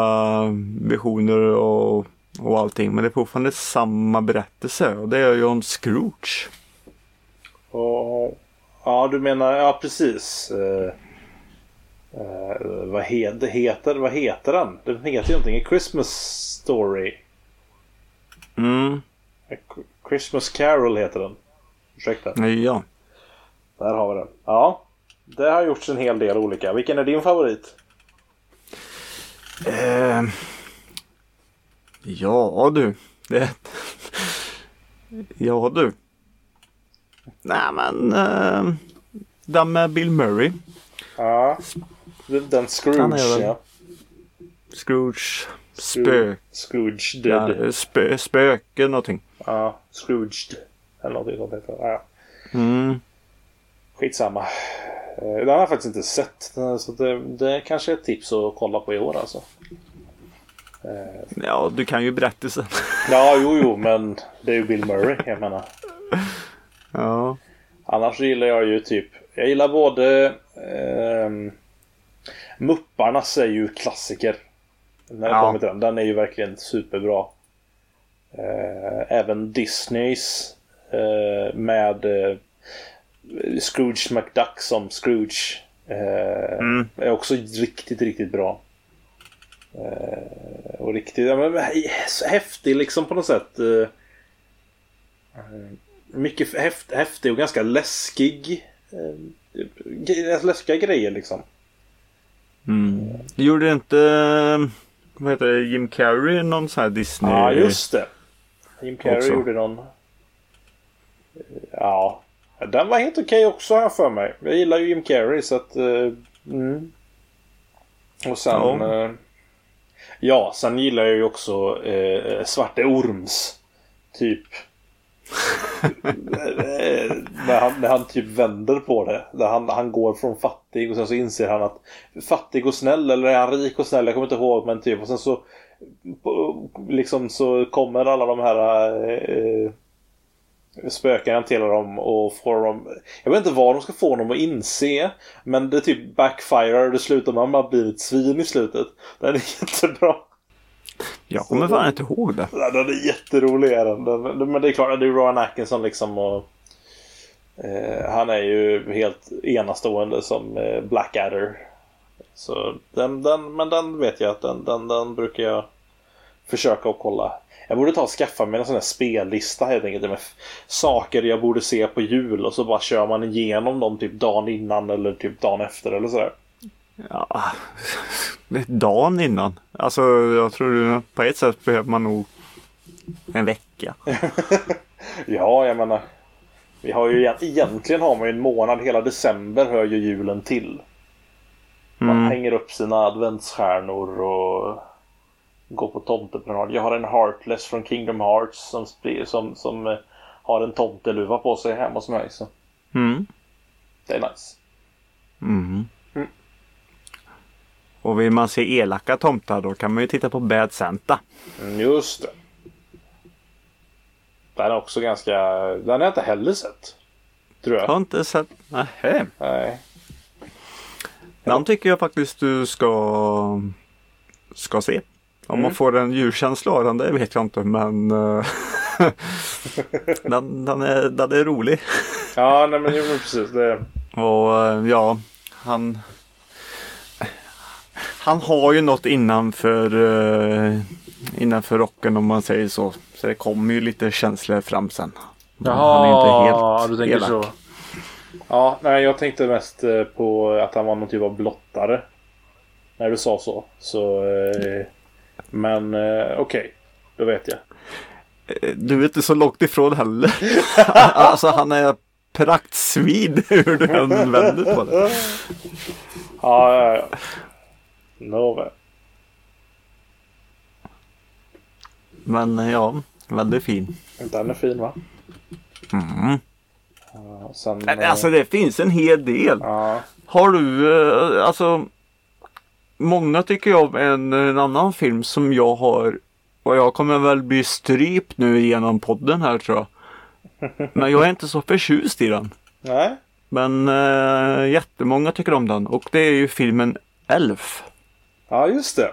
[SPEAKER 1] versioner och, och allting. Men det är fortfarande samma berättelse och det är ju om Scrooge.
[SPEAKER 2] Och, ja, du menar, ja precis. Eh, eh, vad, he, heter, vad heter den? Den heter ju någonting. A Christmas Story.
[SPEAKER 1] Mm,
[SPEAKER 2] A Christmas Carol heter den. Ursäkta.
[SPEAKER 1] ja.
[SPEAKER 2] Där har vi den. Ja. Det har gjorts en hel del olika. Vilken är din favorit?
[SPEAKER 1] Eh, ja du. Det... ja du. Nej men. Eh, den med Bill Murray.
[SPEAKER 2] Ja. Den den Scrooge,
[SPEAKER 1] väl-
[SPEAKER 2] ja.
[SPEAKER 1] Scrooge. Spö.
[SPEAKER 2] Scrooge
[SPEAKER 1] Ja,
[SPEAKER 2] Dead.
[SPEAKER 1] spö, spöke någonting.
[SPEAKER 2] Ja, Scrooged. Eller någonting sånt heter det. Ja.
[SPEAKER 1] Mm.
[SPEAKER 2] Skitsamma. Eh, Den har jag faktiskt inte sett. Eh, Så det, det kanske är ett tips att kolla på i år alltså. Eh,
[SPEAKER 1] Ja du kan ju berättelsen. *laughs*
[SPEAKER 2] Ja, jo, jo, men det är ju Bill Murray, jag menar.
[SPEAKER 1] ja.
[SPEAKER 2] Annars gillar jag ju typ, jag gillar både ehm, Mupparnas är ju klassiker. När
[SPEAKER 1] Ja.
[SPEAKER 2] kommer till den. Den är ju verkligen superbra. Eh, även Disneys eh, med eh, Scrooge McDuck som Scrooge. Eh,
[SPEAKER 1] Mm.
[SPEAKER 2] Är också riktigt, riktigt bra. Eh, och riktigt, ja, men, häftig liksom på något sätt. Eh, eh, mycket häft, häftig och ganska läskig. Eh, läskiga grejer liksom.
[SPEAKER 1] Mm. Gjorde inte vad heter det, Jim Carrey någon sån här Disney?
[SPEAKER 2] Ja, just det. Jim Carrey
[SPEAKER 1] Också.
[SPEAKER 2] gjorde någon. eh, Ja. Den var helt okej också har jag för mig. Jag gillar ju Jim Carrey så att... eh, mm. Och sen...
[SPEAKER 1] Ja.
[SPEAKER 2] Ja. ja, sen gillar jag ju också eh, Svarte Orms. Typ. *laughs* När, han, när han typ vänder på det. När han, han går från fattig och sen så inser han att fattig och snäll eller är han rik och snäll? Jag kommer inte ihåg men typ och sen så liksom så kommer alla de här eh, spöken till dem och får dem Jag vet inte vad de ska få honom att inse Men det typ backfirar och det slutar med att man blir ett svin i slutet Den är *laughs* jättebra
[SPEAKER 1] Jag kommer fan inte ihåg det.
[SPEAKER 2] Ja, Den är jätterolig är den. den. den- Men det är klart, det är Rowan Atkinson liksom och eh, Han är ju helt enastående som eh, Blackadder Så den, den, men den vet jag att den, den, den brukar jag försöka att kolla jag borde ta och skaffa mig en sån här spellista helt enkelt med saker jag borde se på jul och så bara kör man igenom dem typ dagen innan eller typ dagen efter eller sådär.
[SPEAKER 1] Ja, *laughs* dagen innan. Alltså jag tror på ett sätt behöver man nog en vecka. *laughs*
[SPEAKER 2] Ja, jag menar. Vi har ju egent- egentligen har man ju en månad, hela december hör ju julen till. Man
[SPEAKER 1] Mm.
[SPEAKER 2] hänger upp sina adventsstjärnor och går på tomtepromenad. Jag har en Heartless från Kingdom Hearts som, som, som eh, har en tomteluva på sig hemma hos mig. Så
[SPEAKER 1] Mm.
[SPEAKER 2] det är nice.
[SPEAKER 1] Mm.
[SPEAKER 2] Mm.
[SPEAKER 1] Och vill man se elaka tomtar då kan man ju titta på Bad Santa.
[SPEAKER 2] Mm, Just det. Den är också ganska... Den har jag inte heller sett. Tror jag.
[SPEAKER 1] Har inte sett? Nähä.
[SPEAKER 2] Nej.
[SPEAKER 1] Den tycker jag faktiskt du ska ska se. Om man
[SPEAKER 2] Mm.
[SPEAKER 1] får en djurkänsla av den, det vet jag inte men eh, *laughs* den, den, är, den är rolig. *laughs*
[SPEAKER 2] Ja, nej men, jo, precis. Det...
[SPEAKER 1] Och eh, ja, han Han har ju något innanför uh, Innanför rocken om man säger så. Så det kommer ju lite känslor fram sen. Men han är inte helt
[SPEAKER 2] du tänker
[SPEAKER 1] elak.
[SPEAKER 2] så. Ja, nej jag tänkte mest eh, på att han var någon typ av blottare. När du sa så. Så... eh, Men eh, okej. Då vet jag.
[SPEAKER 1] Eh, Du är inte så långt ifrån heller. *laughs* alltså han är praktsvid hur du än vänder på det.
[SPEAKER 2] Ja, ja, ja. Nåväl.
[SPEAKER 1] Men eh, ja, väldigt fin.
[SPEAKER 2] Den är fin va?
[SPEAKER 1] Mm.
[SPEAKER 2] Ja, sen...
[SPEAKER 1] Alltså det finns en hel del.
[SPEAKER 2] Ja.
[SPEAKER 1] Har du, eh, alltså Många tycker jag om en, en annan film som jag har och jag kommer väl bli strypt nu genom podden här tror jag. *laughs* Men jag är inte så förtjust i den.
[SPEAKER 2] Nej.
[SPEAKER 1] Men äh, jättemånga tycker om den och det är ju filmen Elf
[SPEAKER 2] Ja, just det.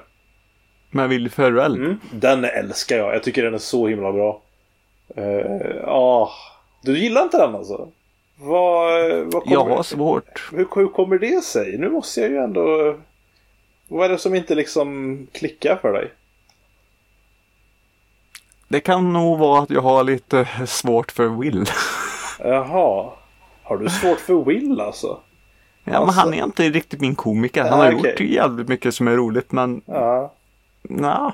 [SPEAKER 1] med Will Ferrell.
[SPEAKER 2] Mm. Den älskar jag. Jag tycker den är så himla bra. Eh, Ja, du gillar inte den alltså? Vad, vad kommer
[SPEAKER 1] Jag har svårt.
[SPEAKER 2] hur, hur kommer det sig? Nu måste jag ju ändå... Vad är det som inte liksom klickar för dig?
[SPEAKER 1] Det kan nog vara att jag har lite svårt för Will.
[SPEAKER 2] Jaha. Har du svårt för Will alltså?
[SPEAKER 1] Ja, men
[SPEAKER 2] Alltså-
[SPEAKER 1] han är inte riktigt min komiker. Han
[SPEAKER 2] Ah,
[SPEAKER 1] har
[SPEAKER 2] okej.
[SPEAKER 1] gjort jävligt mycket som är roligt men
[SPEAKER 2] Ja.
[SPEAKER 1] nja.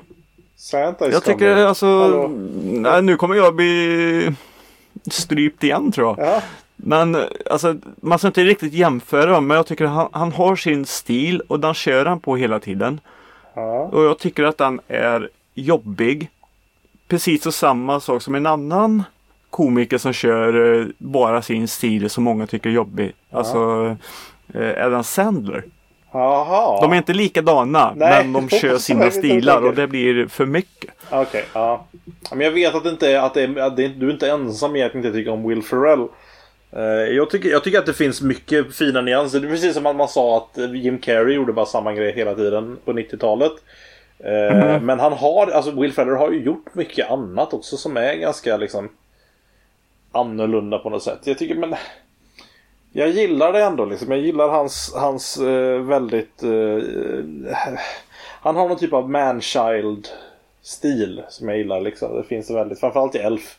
[SPEAKER 2] Is
[SPEAKER 1] Jag tycker alltså,
[SPEAKER 2] Hallå?
[SPEAKER 1] nej, nu kommer jag bli strypt igen tror jag.
[SPEAKER 2] Ja.
[SPEAKER 1] Men alltså, man ska inte riktigt jämföra dem, men jag tycker han, han har sin stil och den kör han på hela tiden.
[SPEAKER 2] Ja.
[SPEAKER 1] Och jag tycker att den är jobbig. Precis så samma sak som en annan komiker som kör eh, bara sin stil som många tycker är jobbig. Alltså eh, Adam Sandler.
[SPEAKER 2] Jaha.
[SPEAKER 1] De är inte likadana
[SPEAKER 2] Nej.
[SPEAKER 1] men de kör *laughs* sina stilar och det blir för mycket.
[SPEAKER 2] Okej, ja. Ja, Men jag vet att, det inte är, att, det är, att det, du är inte ensam i att inte tycka om Will Ferrell. Eh, jag, tycker, jag tycker att det finns mycket fina nyanser. Det är precis som att man sa att Jim Carrey gjorde bara samma grej hela tiden på 90-talet. Eh, Men han har, alltså Will Ferrell har ju gjort mycket annat också som är ganska liksom annorlunda på något sätt. Jag tycker men jag gillar det ändå liksom. Jag gillar hans, hans eh, väldigt eh, Han har någon typ av manchild stil som jag gillar liksom. Det finns väldigt, framförallt i Elf.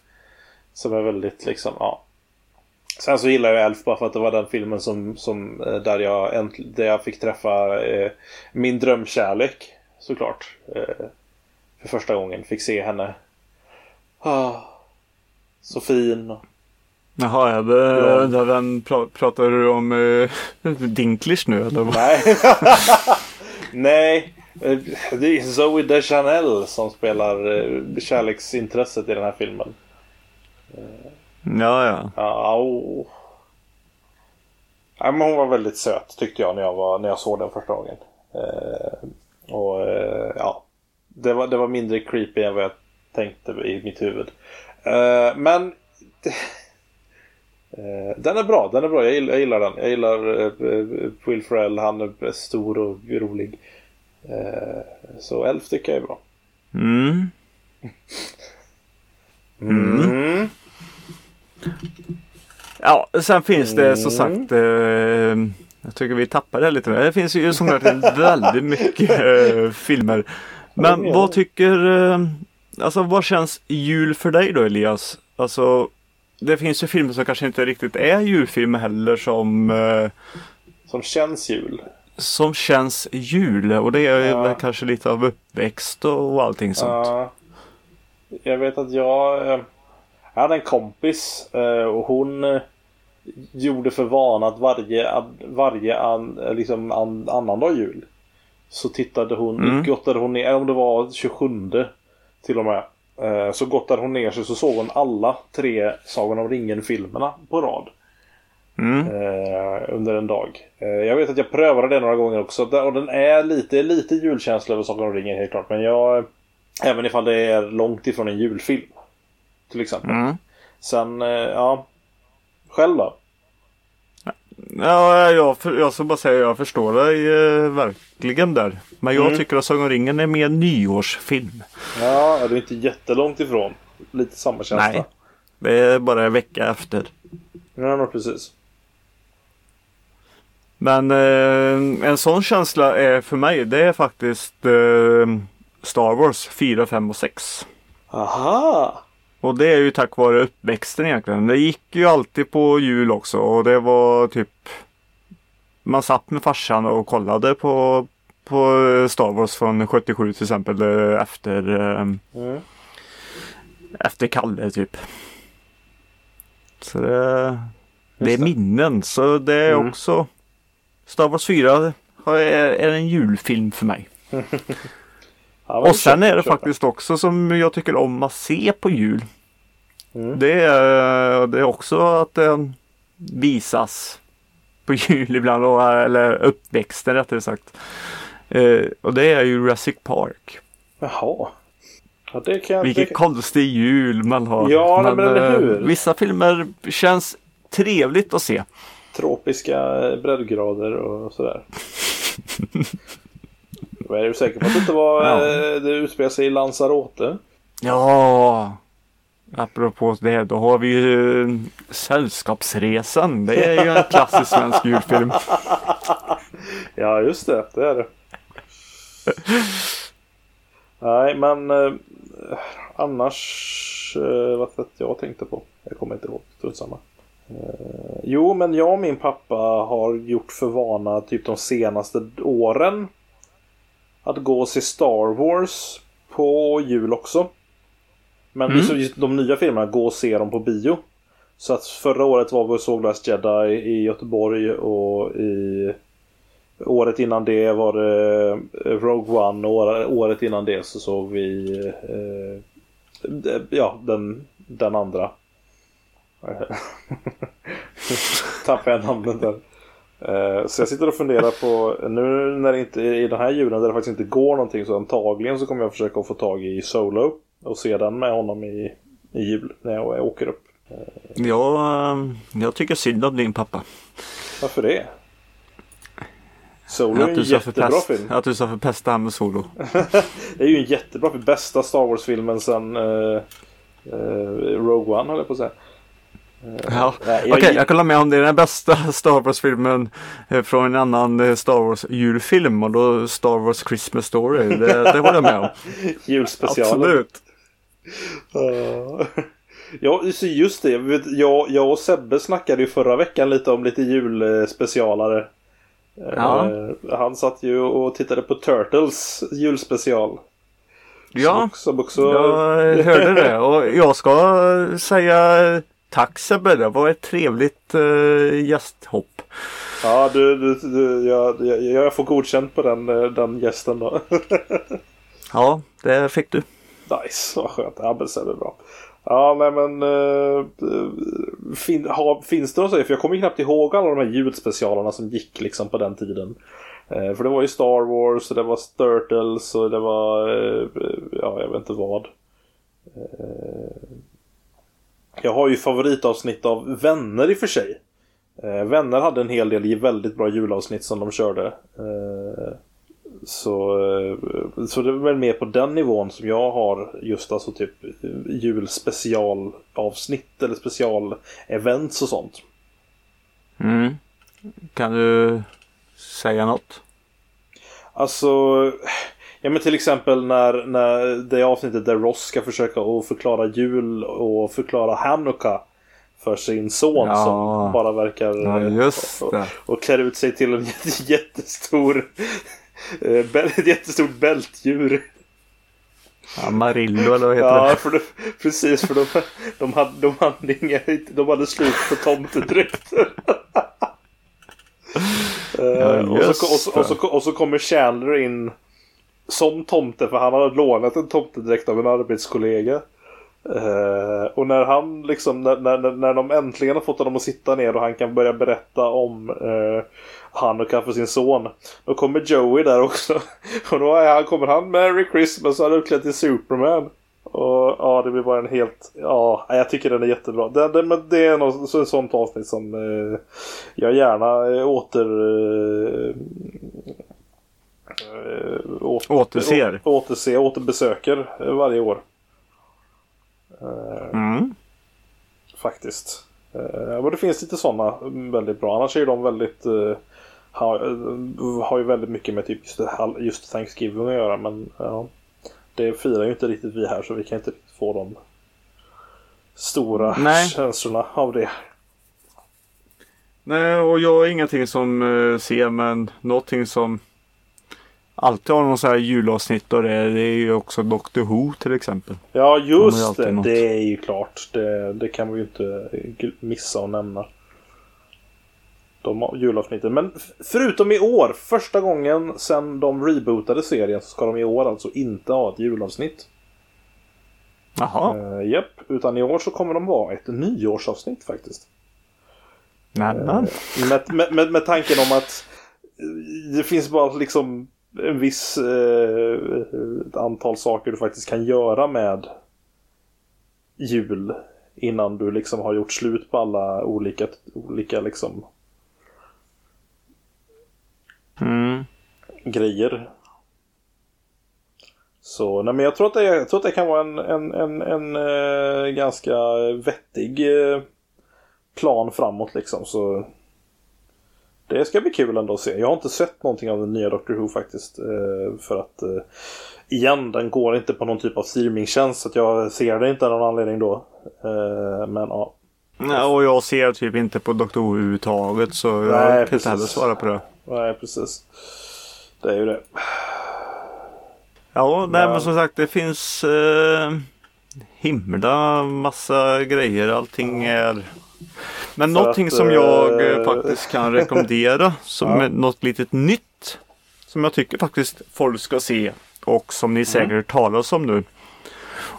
[SPEAKER 2] Som är väldigt liksom, ja. Sen så gillar jag Elf bara för att det var den filmen som, som eh, där, jag änt- där jag fick träffa eh, min drömkärlek. Såklart. Eh, för första gången. Fick se henne. Ah, så fin.
[SPEAKER 1] Jaha, ja, det,
[SPEAKER 2] Ja.
[SPEAKER 1] där den pra, pratar du om uh, *laughs* Dinklage nu eller? vad?
[SPEAKER 2] Nej. *laughs* Nej. eh, Det är Zoe Deschanel som spelar eh, kärleksintresset i den här filmen.
[SPEAKER 1] Ja, ja.
[SPEAKER 2] Ja, au. Ja, men hon var väldigt söt tyckte jag när jag, var, när jag såg den första gången. Eh, och eh, ja. Det var, det var mindre creepy än vad jag tänkte i mitt huvud. Eh, men eh, den är bra, den är bra. Jag gillar, jag gillar den. Jag gillar eh, Will Ferrell, han är stor och rolig. Eh, så Elf tycker jag är bra.
[SPEAKER 1] Mm.
[SPEAKER 2] Mm.
[SPEAKER 1] Ja, sen finns det som
[SPEAKER 2] Mm.
[SPEAKER 1] sagt eh, Jag tycker vi tappar det lite. Det finns ju som sagt väldigt mycket eh, filmer. Men
[SPEAKER 2] Ja.
[SPEAKER 1] vad tycker eh, Alltså vad känns jul för dig då Elias? Alltså Det finns ju filmer som kanske inte riktigt är julfilmer heller som eh,
[SPEAKER 2] Som känns jul.
[SPEAKER 1] Som känns jul och det är
[SPEAKER 2] Ja.
[SPEAKER 1] kanske lite av uppväxt och allting sånt.
[SPEAKER 2] Ja. jag vet att jag, jag hade en kompis eh, och hon eh, gjorde för vana att varje, varje an, eh, liksom an, annandag jul så tittade hon,
[SPEAKER 1] Mm.
[SPEAKER 2] gottade hon ner, om det var 27 till och med. Så gottade hon ner sig så såg hon alla tre Sagan om ringen-filmerna på rad.
[SPEAKER 1] Mm.
[SPEAKER 2] Under en dag. Jag vet att jag prövade det några gånger också. Och den är lite, lite julkänsla över Sagan om ringen helt klart. Men jag... Även ifall det är långt ifrån en julfilm. Till exempel.
[SPEAKER 1] Mm.
[SPEAKER 2] Sen, eh, ja. Själv då?
[SPEAKER 1] Ja, jag, jag ska bara säga jag förstår dig eh, verkligen där. Men jag
[SPEAKER 2] Mm.
[SPEAKER 1] tycker att Sagan om ringen är mer nyårsfilm.
[SPEAKER 2] Ja, det är inte jättelångt ifrån. Lite samma känsla.
[SPEAKER 1] Nej. Det är bara en vecka efter.
[SPEAKER 2] Ja, men precis.
[SPEAKER 1] Men eh, en sån känsla är för mig det är faktiskt eh, Star Wars 4, 5 och 6.
[SPEAKER 2] Aha!
[SPEAKER 1] Och det är ju tack vare uppväxten egentligen. Det gick ju alltid på jul också och det var typ Man satt med farsan och kollade på på Star Wars från 77 till exempel eh, efter eh,
[SPEAKER 2] Mm.
[SPEAKER 1] efter Kalle typ. Så det, det är minnen så det är
[SPEAKER 2] Mm.
[SPEAKER 1] också Star Wars 4 har- är, är en julfilm för mig. *laughs*
[SPEAKER 2] Ja, men
[SPEAKER 1] Och sen är det faktiskt också som jag tycker om att se på jul.
[SPEAKER 2] Mm.
[SPEAKER 1] Det, är, det är också att den visas på *laughs* jul ibland, eller uppväxten rättare sagt. Eh, och det är ju Jurassic Park.
[SPEAKER 2] Jaha. Ja, det kan jag...
[SPEAKER 1] Vilken
[SPEAKER 2] det...
[SPEAKER 1] konstig jul man har.
[SPEAKER 2] Ja, nej, men eller
[SPEAKER 1] eh,
[SPEAKER 2] hur?
[SPEAKER 1] Vissa filmer känns trevligt att se.
[SPEAKER 2] Tropiska breddgrader och sådär. *laughs* Men är du säker på att det inte var... *laughs*
[SPEAKER 1] Ja.
[SPEAKER 2] eh, Det utspelar sig i Lanzarote?
[SPEAKER 1] Ja, apropå det, då har vi ju eh, Sällskapsresan. Det är ju en klassisk svensk julfilm. *laughs*
[SPEAKER 2] Ja, just det. Det är det. Nej, men eh, annars... Eh, vad var det jag tänkte på? Jag kommer inte ihåg. Strunt samma. Eh, jo, men jag och min pappa har gjort för vana typ de senaste åren att gå och se Star Wars på jul också. Men
[SPEAKER 1] Mm.
[SPEAKER 2] så just de nya filmerna, gå och se dem på bio. Så att förra året var vi och såg Last Jedi i Göteborg och i Året innan det var det eh, Rogue One och året- innan det så såg vi eh, d- ja, den, den andra. *laughs* Tappade jag namnet där. Eh, Så jag sitter och funderar på nu när det inte i den här julen där det faktiskt inte går någonting så antagligen så kommer jag försöka få tag i Solo och se den med honom i, i jul när jag åker upp.
[SPEAKER 1] Eh, jag tycker synd om din pappa.
[SPEAKER 2] Varför det? Solo är en jättebra
[SPEAKER 1] förpest,
[SPEAKER 2] film.
[SPEAKER 1] att du ska förpesta han med Solo. *laughs*
[SPEAKER 2] Det är ju en jättebra film. Bästa Star Wars-filmen sen eh, eh, Rogue One höll jag på att säga.
[SPEAKER 1] Ja.
[SPEAKER 2] Nej,
[SPEAKER 1] Okej,
[SPEAKER 2] jag-
[SPEAKER 1] jag kan hålla med om det är den bästa *laughs* Star Wars-filmen eh, från en annan eh, Star Wars-julfilm och då Star Wars Christmas Story. Det, det håller jag med om. *laughs*
[SPEAKER 2] Julspecialen.
[SPEAKER 1] Absolut.
[SPEAKER 2] Ja. Ja, just det. Jag, jag, och Sebbe snackade ju förra veckan lite om lite julspecialare.
[SPEAKER 1] Ja.
[SPEAKER 2] Eh, Han satt ju och tittade på Turtles julspecial.
[SPEAKER 1] Ja,
[SPEAKER 2] Som också...
[SPEAKER 1] jag hörde det och jag ska säga tack Sebbe. Det var ett trevligt uh, gästhopp.
[SPEAKER 2] Ja, du, du, du, jag, jag, jag får godkänt på den, eh, den gästen då. *laughs*
[SPEAKER 1] Ja, det fick du.
[SPEAKER 2] Nice, vad skönt. Ja, men så är bra. Ja, nej men... Uh, fin, ha, finns det något? För jag kommer knappt ihåg alla de här julspecialerna som gick liksom på den tiden. Eh, för det var ju Star Wars och det var Turtles och det var... eh, ja, jag vet inte vad. Jag har ju favoritavsnitt av Vänner i och för sig. Eh, Vänner hade en hel del väldigt bra julavsnitt som de körde. Eh, så, eh, så det är väl mer på den nivån som jag har just alltså typ julspecialavsnitt eller specialevents och sånt.
[SPEAKER 1] Mm. Kan du säga något?
[SPEAKER 2] Alltså, ja men till exempel när, när det avsnittet där Ross ska försöka att förklara jul och förklara Hanukka för sin son
[SPEAKER 1] Ja.
[SPEAKER 2] som bara verkar
[SPEAKER 1] Ja,
[SPEAKER 2] eh, och,
[SPEAKER 1] det.
[SPEAKER 2] och klär ut sig till en *laughs* jätte- jättestor eh, ett jättestort bältdjur.
[SPEAKER 1] Amarillo eller vad heter
[SPEAKER 2] Ja,
[SPEAKER 1] det?
[SPEAKER 2] för de, precis för de, de, hade, de, hade inga, de hade slut på tomtedräkter. *laughs* Eh, och, så, och, så, och, så, och så kommer Chandler in som tomte för han hade lånat en tomtedräkt av en arbetskollega. Eh, och när han liksom, när, när, när de äntligen har fått honom att sitta ner och han kan börja berätta om eh, han och kanske sin son. Då kommer Joey där också. *laughs* Och då är han, kommer han Merry Christmas och han är uppklädd till Superman. Och ja, det blir bara en helt... Ja, jag tycker den är jättebra. Det, det, men det är något, så, ett sånt avsnitt som eh, jag gärna eh, åter... Eh, Eh, åter,
[SPEAKER 1] Återser.
[SPEAKER 2] Å, återbesöker eh, varje år. Eh,
[SPEAKER 1] Mm.
[SPEAKER 2] Faktiskt. Men det finns lite sådana väldigt bra. Annars är de väldigt... Har, har ju väldigt mycket med typ just, just Thanksgiving att göra. Men ja, det firar ju inte riktigt vi här så vi kan inte få de stora
[SPEAKER 1] Nej.
[SPEAKER 2] känslorna av det.
[SPEAKER 1] Nej, och jag är ingenting som ser men någonting som alltid har någon så här julavsnitt och det, det är ju också Doctor Who till exempel.
[SPEAKER 2] Ja just det,
[SPEAKER 1] något.
[SPEAKER 2] det är ju klart. Det, det kan vi ju inte missa att nämna. De julavsnitten. Men förutom i år, första gången sedan de rebootade serien så ska de i år alltså inte ha ett julavsnitt.
[SPEAKER 1] Jaha,
[SPEAKER 2] Uh, Japp, utan i år så kommer de vara ett nyårsavsnitt faktiskt.
[SPEAKER 1] nämen.
[SPEAKER 2] Med, med, med, med tanken om att eh, det finns bara liksom en viss eh, ett antal saker du faktiskt kan göra med jul innan du liksom har gjort slut på alla olika, olika liksom
[SPEAKER 1] Mm.
[SPEAKER 2] grejer. Så nej men jag tror att det, jag tror att det kan vara en, en, en, en eh, ganska vettig eh, plan framåt liksom. Så det ska bli kul ändå att se. Jag har inte sett någonting av den nya Doctor Who faktiskt. Eh, för att eh, igen, den går inte på någon typ av streamingtjänst. Så jag ser det inte av någon anledning då. Eh, men ja.
[SPEAKER 1] Nej, och jag ser typ inte på Doctor Who överhuvudtaget så jag
[SPEAKER 2] Nej,
[SPEAKER 1] kan
[SPEAKER 2] precis.
[SPEAKER 1] inte heller svara på det.
[SPEAKER 2] Nej, precis. Det är ju det.
[SPEAKER 1] Ja, nej
[SPEAKER 2] Men-
[SPEAKER 1] men som sagt det finns eh, himla massa grejer. Allting är Men någonting
[SPEAKER 2] att,
[SPEAKER 1] som jag eh,
[SPEAKER 2] eh,
[SPEAKER 1] faktiskt kan *laughs* rekommendera som
[SPEAKER 2] Ja.
[SPEAKER 1] något litet nytt. Som jag tycker faktiskt folk ska se och som
[SPEAKER 2] Mm.
[SPEAKER 1] ni säkert talas om nu.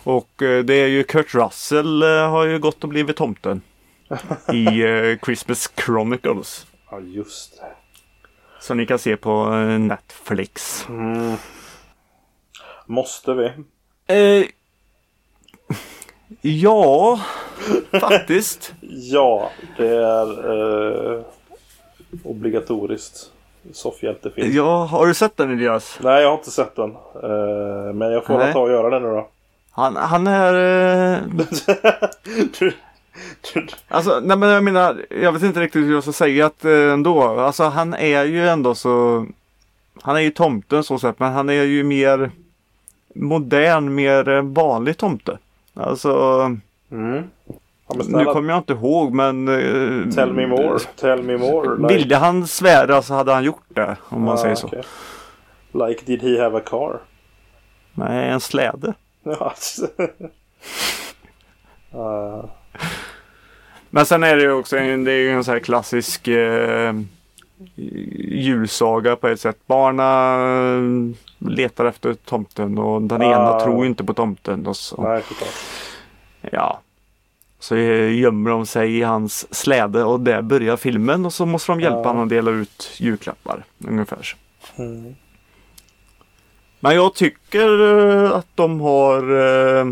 [SPEAKER 1] Och eh, det är ju Kurt Russell har ju gått och blivit tomten. *laughs* I Christmas Chronicles.
[SPEAKER 2] Ja, just det.
[SPEAKER 1] Som ni kan se på Netflix.
[SPEAKER 2] Mm. Måste vi?
[SPEAKER 1] Eh, ja, faktiskt.
[SPEAKER 2] Ja, det är eh, obligatoriskt. Soffhjältefilm.
[SPEAKER 1] Ja, har du sett den Elias?
[SPEAKER 2] Nej, jag har inte sett den. Eh, men jag får väl ta och göra det nu då.
[SPEAKER 1] Han, han är... Eh,
[SPEAKER 2] du, *laughs* du,
[SPEAKER 1] alltså, nej men jag menar, jag vet inte riktigt hur jag ska säga att eh, ändå. Alltså han är ju ändå så... Han är ju tomten så sett, men han är ju mer modern, mer eh, vanlig tomte. Alltså,
[SPEAKER 2] mm.
[SPEAKER 1] nu kommer jag inte ihåg men... eh,
[SPEAKER 2] tell me more. Tell me more. Like,
[SPEAKER 1] Ville han svära så hade han gjort det, om man
[SPEAKER 2] Ah,
[SPEAKER 1] säger så.
[SPEAKER 2] okej. Like did he have a car?
[SPEAKER 1] Nej, en släde.
[SPEAKER 2] Uh, *laughs*
[SPEAKER 1] Men sen är det ju också en, det är en sån här klassisk eh, julsaga på ett sätt. Barna letar efter tomten och den ena
[SPEAKER 2] Ah.
[SPEAKER 1] tror ju inte på tomten. Och så,
[SPEAKER 2] nej,
[SPEAKER 1] ja. så eh, gömmer de sig i hans släde och där börjar filmen och så måste de hjälpa
[SPEAKER 2] Ja.
[SPEAKER 1] honom att dela ut julklappar. Ungefär.
[SPEAKER 2] Mm.
[SPEAKER 1] Men jag tycker eh, att de har eh,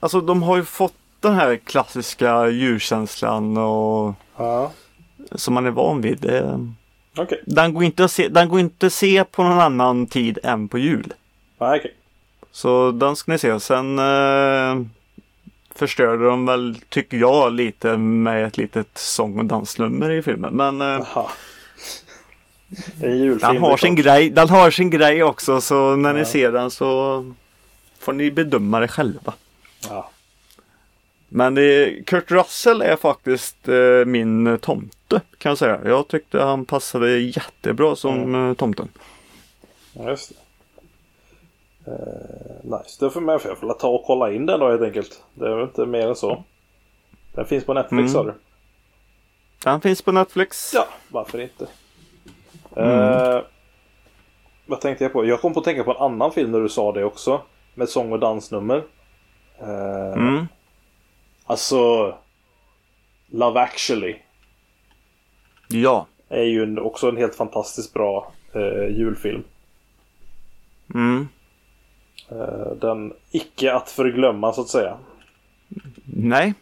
[SPEAKER 1] Alltså de har ju fått den här klassiska julkänslan och
[SPEAKER 2] Ja,
[SPEAKER 1] som man är van vid. Det,
[SPEAKER 2] okej.
[SPEAKER 1] den, går inte att se, den går inte att se på någon annan tid än på jul.
[SPEAKER 2] Nej, okej.
[SPEAKER 1] Så den ska ni se. Sen eh, förstörde de väl, tycker jag, lite med ett litet sång och dansnummer i filmen. Men eh, den, har sin grej, den har sin grej också. Så när
[SPEAKER 2] Ja.
[SPEAKER 1] ni ser den så får ni bedöma det själva.
[SPEAKER 2] Ja.
[SPEAKER 1] Men det, Kurt Russell är faktiskt eh, min tomte kan jag säga. Jag tyckte han passade jättebra som eh, tomten.
[SPEAKER 2] Ja, just det. Eh, nice. Då får man jag får ta och kolla in den då helt enkelt. Det är väl inte mer än så. Den finns på Netflix
[SPEAKER 1] Mm.
[SPEAKER 2] sa du?
[SPEAKER 1] Den finns på Netflix.
[SPEAKER 2] Ja, varför inte?
[SPEAKER 1] Mm.
[SPEAKER 2] Eh, Vad tänkte jag på? Jag kom på att tänka på en annan film när du sa det också. Med sång och dansnummer. Eh,
[SPEAKER 1] Mm.
[SPEAKER 2] Alltså... Love actually.
[SPEAKER 1] Ja.
[SPEAKER 2] Är ju en, också en helt fantastiskt bra eh, julfilm.
[SPEAKER 1] Mm.
[SPEAKER 2] Eh, den icke att förglömma så att säga.
[SPEAKER 1] Nej.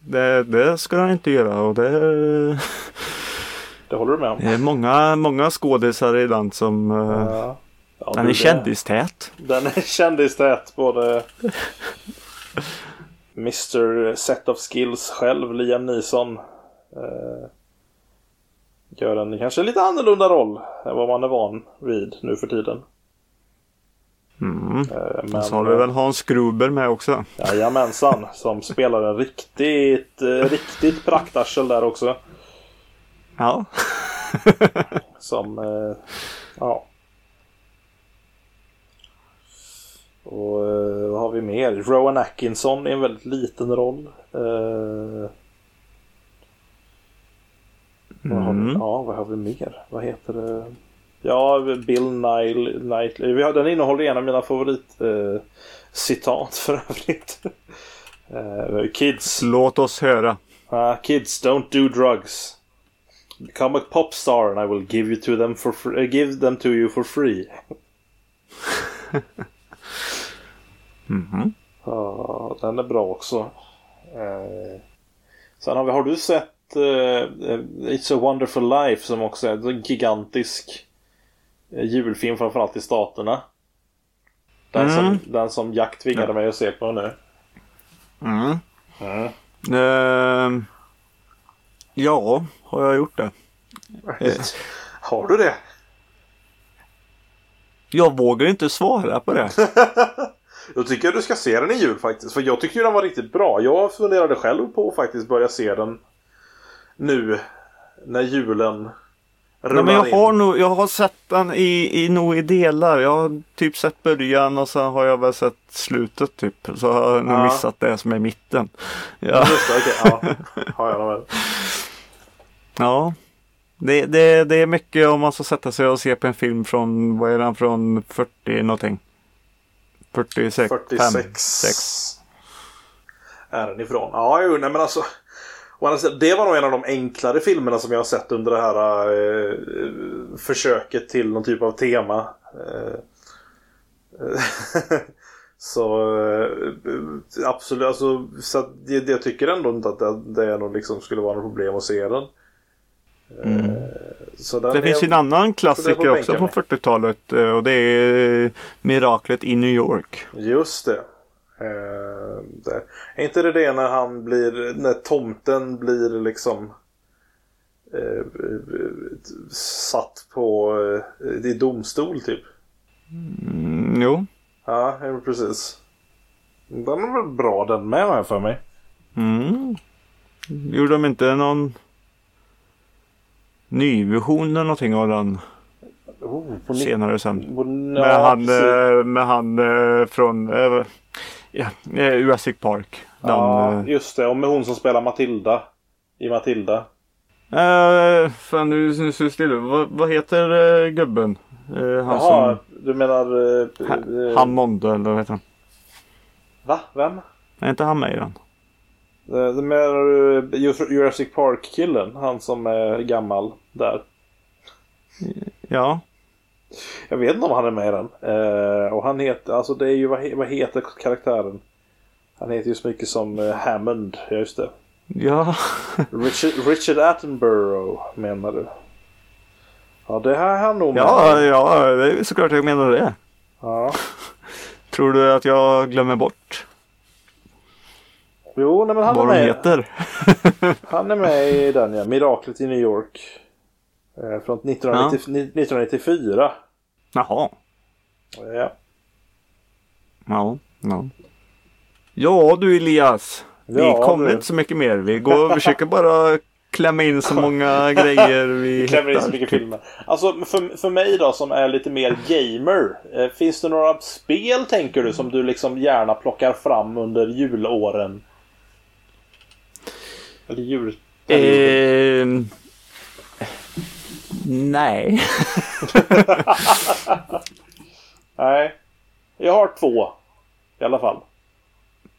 [SPEAKER 1] Det, det ska han inte göra och det *laughs*
[SPEAKER 2] Det håller du med om?
[SPEAKER 1] är många, många skådisar i den som eh,
[SPEAKER 2] Ja. Ja,
[SPEAKER 1] Den är
[SPEAKER 2] det-
[SPEAKER 1] kändistät.
[SPEAKER 2] Den är kändistät både *laughs* Mr Set of Skills själv, Liam Neeson. Eh, gör en kanske lite annorlunda roll än vad man är van vid nu för tiden.
[SPEAKER 1] Mm.
[SPEAKER 2] Eh, men,
[SPEAKER 1] Så har du väl Hans Gruber med också.
[SPEAKER 2] Jajamensan, som spelar en riktigt, eh, riktigt praktarsel där också.
[SPEAKER 1] Ja.
[SPEAKER 2] Som, eh, ja. Och eh, vad har vi mer? Rowan Atkinson i en väldigt liten roll. Eh, vad har vi,
[SPEAKER 1] Mm.
[SPEAKER 2] ja, vad har vi mer? Vad heter det? Ja, Bill Nile, Knightley. Vi har, den innehåller en av mina favorit eh, för övrigt. *laughs* Eh, kids.
[SPEAKER 1] Låt oss höra.
[SPEAKER 2] Uh, kids, don't do drugs. Become a pop star and I will give you to them for free, give them to you for free. *laughs*
[SPEAKER 1] Mhm.
[SPEAKER 2] Ja, den är bra också. Eh, sen har vi, har du sett eh, It's a wonderful life som också är en gigantisk eh, julfilm framförallt i staterna. Den,
[SPEAKER 1] Mm.
[SPEAKER 2] som, den som Jack tvingade mig att se på nu.
[SPEAKER 1] Mm.
[SPEAKER 2] Mm.
[SPEAKER 1] Ehm, ja, har jag gjort det?
[SPEAKER 2] Har du det?
[SPEAKER 1] Jag vågar inte svara på det. *laughs*
[SPEAKER 2] Då tycker jag du ska se den i jul faktiskt. För jag tycker ju den var riktigt bra. Jag funderade själv på att faktiskt börja se den nu. När julen rullar
[SPEAKER 1] Nej, men jag
[SPEAKER 2] in.
[SPEAKER 1] har nog, jag har sett den i, i nog i delar. Jag har typ sett början och sen har jag väl sett slutet typ. Så har jag nog
[SPEAKER 2] Ja.
[SPEAKER 1] missat det som är mitten.
[SPEAKER 2] Ja,
[SPEAKER 1] Ja,
[SPEAKER 2] just det, okej. Ja, har jag väl. *laughs*
[SPEAKER 1] ja. Det, det, det är mycket om man ska sätta sig och se på en film från, vad är den från 40 någonting? 46,
[SPEAKER 2] 46.
[SPEAKER 1] 5, 6.
[SPEAKER 2] Är den ifrån? Ja, jo, nej men alltså. Det var nog en av de enklare filmerna som jag har sett under det här eh, försöket till någon typ av tema. Eh, *laughs* så eh, absolut, alltså, så att det, jag tycker ändå inte att det, det är nog liksom skulle vara något problem att se den. Eh, så den
[SPEAKER 1] Det finns en annan klassiker också på
[SPEAKER 2] mig.
[SPEAKER 1] 40-talet eh, och det är Miraklet i New York.
[SPEAKER 2] Just det. Eh, det. Är inte det det när han blir, när tomten blir liksom eh, eh, satt på, eh, i domstol typ?
[SPEAKER 1] Mm, jo.
[SPEAKER 2] Ja, precis. Den är väl bra den med har jag för mig.
[SPEAKER 1] Mm. Gjorde de inte någon nyvision eller någonting av den
[SPEAKER 2] Oh,
[SPEAKER 1] senare sen?
[SPEAKER 2] på,
[SPEAKER 1] Med han, eh, med han eh, från eh, ja, Jurassic Park. Den,
[SPEAKER 2] ja, just det. Och med hon som spelar Matilda. I Matilda.
[SPEAKER 1] eh, fan nu, nu står det still. Vad, vad heter eh, gubben? Eh, han
[SPEAKER 2] Jaha, du menar...
[SPEAKER 1] Som...
[SPEAKER 2] eh,
[SPEAKER 1] Hammond eller vad heter han?
[SPEAKER 2] Va? Vem?
[SPEAKER 1] Är inte han med i den?
[SPEAKER 2] Eh, Du menar du Jurassic Park-killen? Han som är gammal där.
[SPEAKER 1] Ja.
[SPEAKER 2] Jag vet inte om han är med i den. Eh, och han heter, alltså det är ju, vad, vad heter karaktären? Han heter ju så mycket som eh, Hammond, ja just det.
[SPEAKER 1] Ja. *laughs*
[SPEAKER 2] Richard, Richard Attenborough menar du? Ja det här är han nog med.
[SPEAKER 1] ja, ja, det är såklart jag menar det.
[SPEAKER 2] ja. *laughs*
[SPEAKER 1] Tror du att jag glömmer bort
[SPEAKER 2] Jo, nej, men han är
[SPEAKER 1] vad de
[SPEAKER 2] med.
[SPEAKER 1] heter? *laughs*
[SPEAKER 2] Han är med i den ja. Miraklet i New York. Eh, från 1990, 1994.
[SPEAKER 1] Jaha.
[SPEAKER 2] Ja.
[SPEAKER 1] Ja. Ja, ja du Elias. Vi
[SPEAKER 2] Ja,
[SPEAKER 1] kommer inte så mycket mer. Vi går vi försöker bara klämma in så många *laughs* grejer vi
[SPEAKER 2] Klämmer in så
[SPEAKER 1] hittar.
[SPEAKER 2] mycket filmer. Alltså för, för mig då som är lite mer gamer. Eh, finns det några spel tänker du som du liksom gärna plockar fram under julåren? Eller jul...
[SPEAKER 1] Eh, nej. *laughs*
[SPEAKER 2] Nej. Jag har två. I alla fall.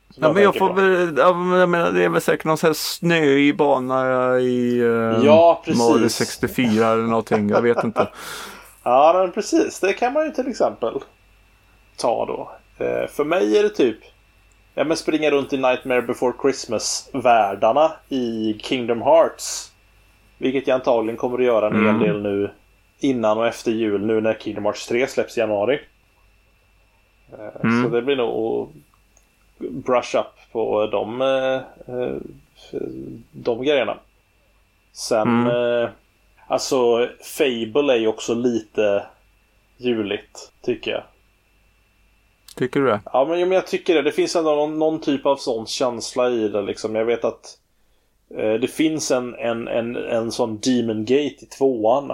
[SPEAKER 2] Som
[SPEAKER 1] Ja, men jag får väl, jag menar, det är väl säkert någon sån här snöig bana i uh,
[SPEAKER 2] Ja.
[SPEAKER 1] Mario 64 eller någonting. Jag vet inte. *laughs*
[SPEAKER 2] Ja, men precis. Det kan man ju till exempel ta då. Eh, för mig är det typ ja, men springa runt i Nightmare before Christmas-världarna i Kingdom Hearts. Vilket jag antagligen kommer att göra en hel
[SPEAKER 1] Mm.
[SPEAKER 2] del nu innan och efter jul nu när Kingdom Hearts 3 släpps i januari. Eh,
[SPEAKER 1] Mm.
[SPEAKER 2] Så det blir nog att brush up på de, eh, eh, de grejerna. Sen,
[SPEAKER 1] Mm.
[SPEAKER 2] alltså Fable är ju också lite juligt, tycker jag.
[SPEAKER 1] Tycker du det?
[SPEAKER 2] Ja, men, men jag tycker det. Det finns ändå någon, någon typ av sån känsla i det liksom. Jag vet att Eh, det finns en, en, en, en sån Demon Gate i tvåan.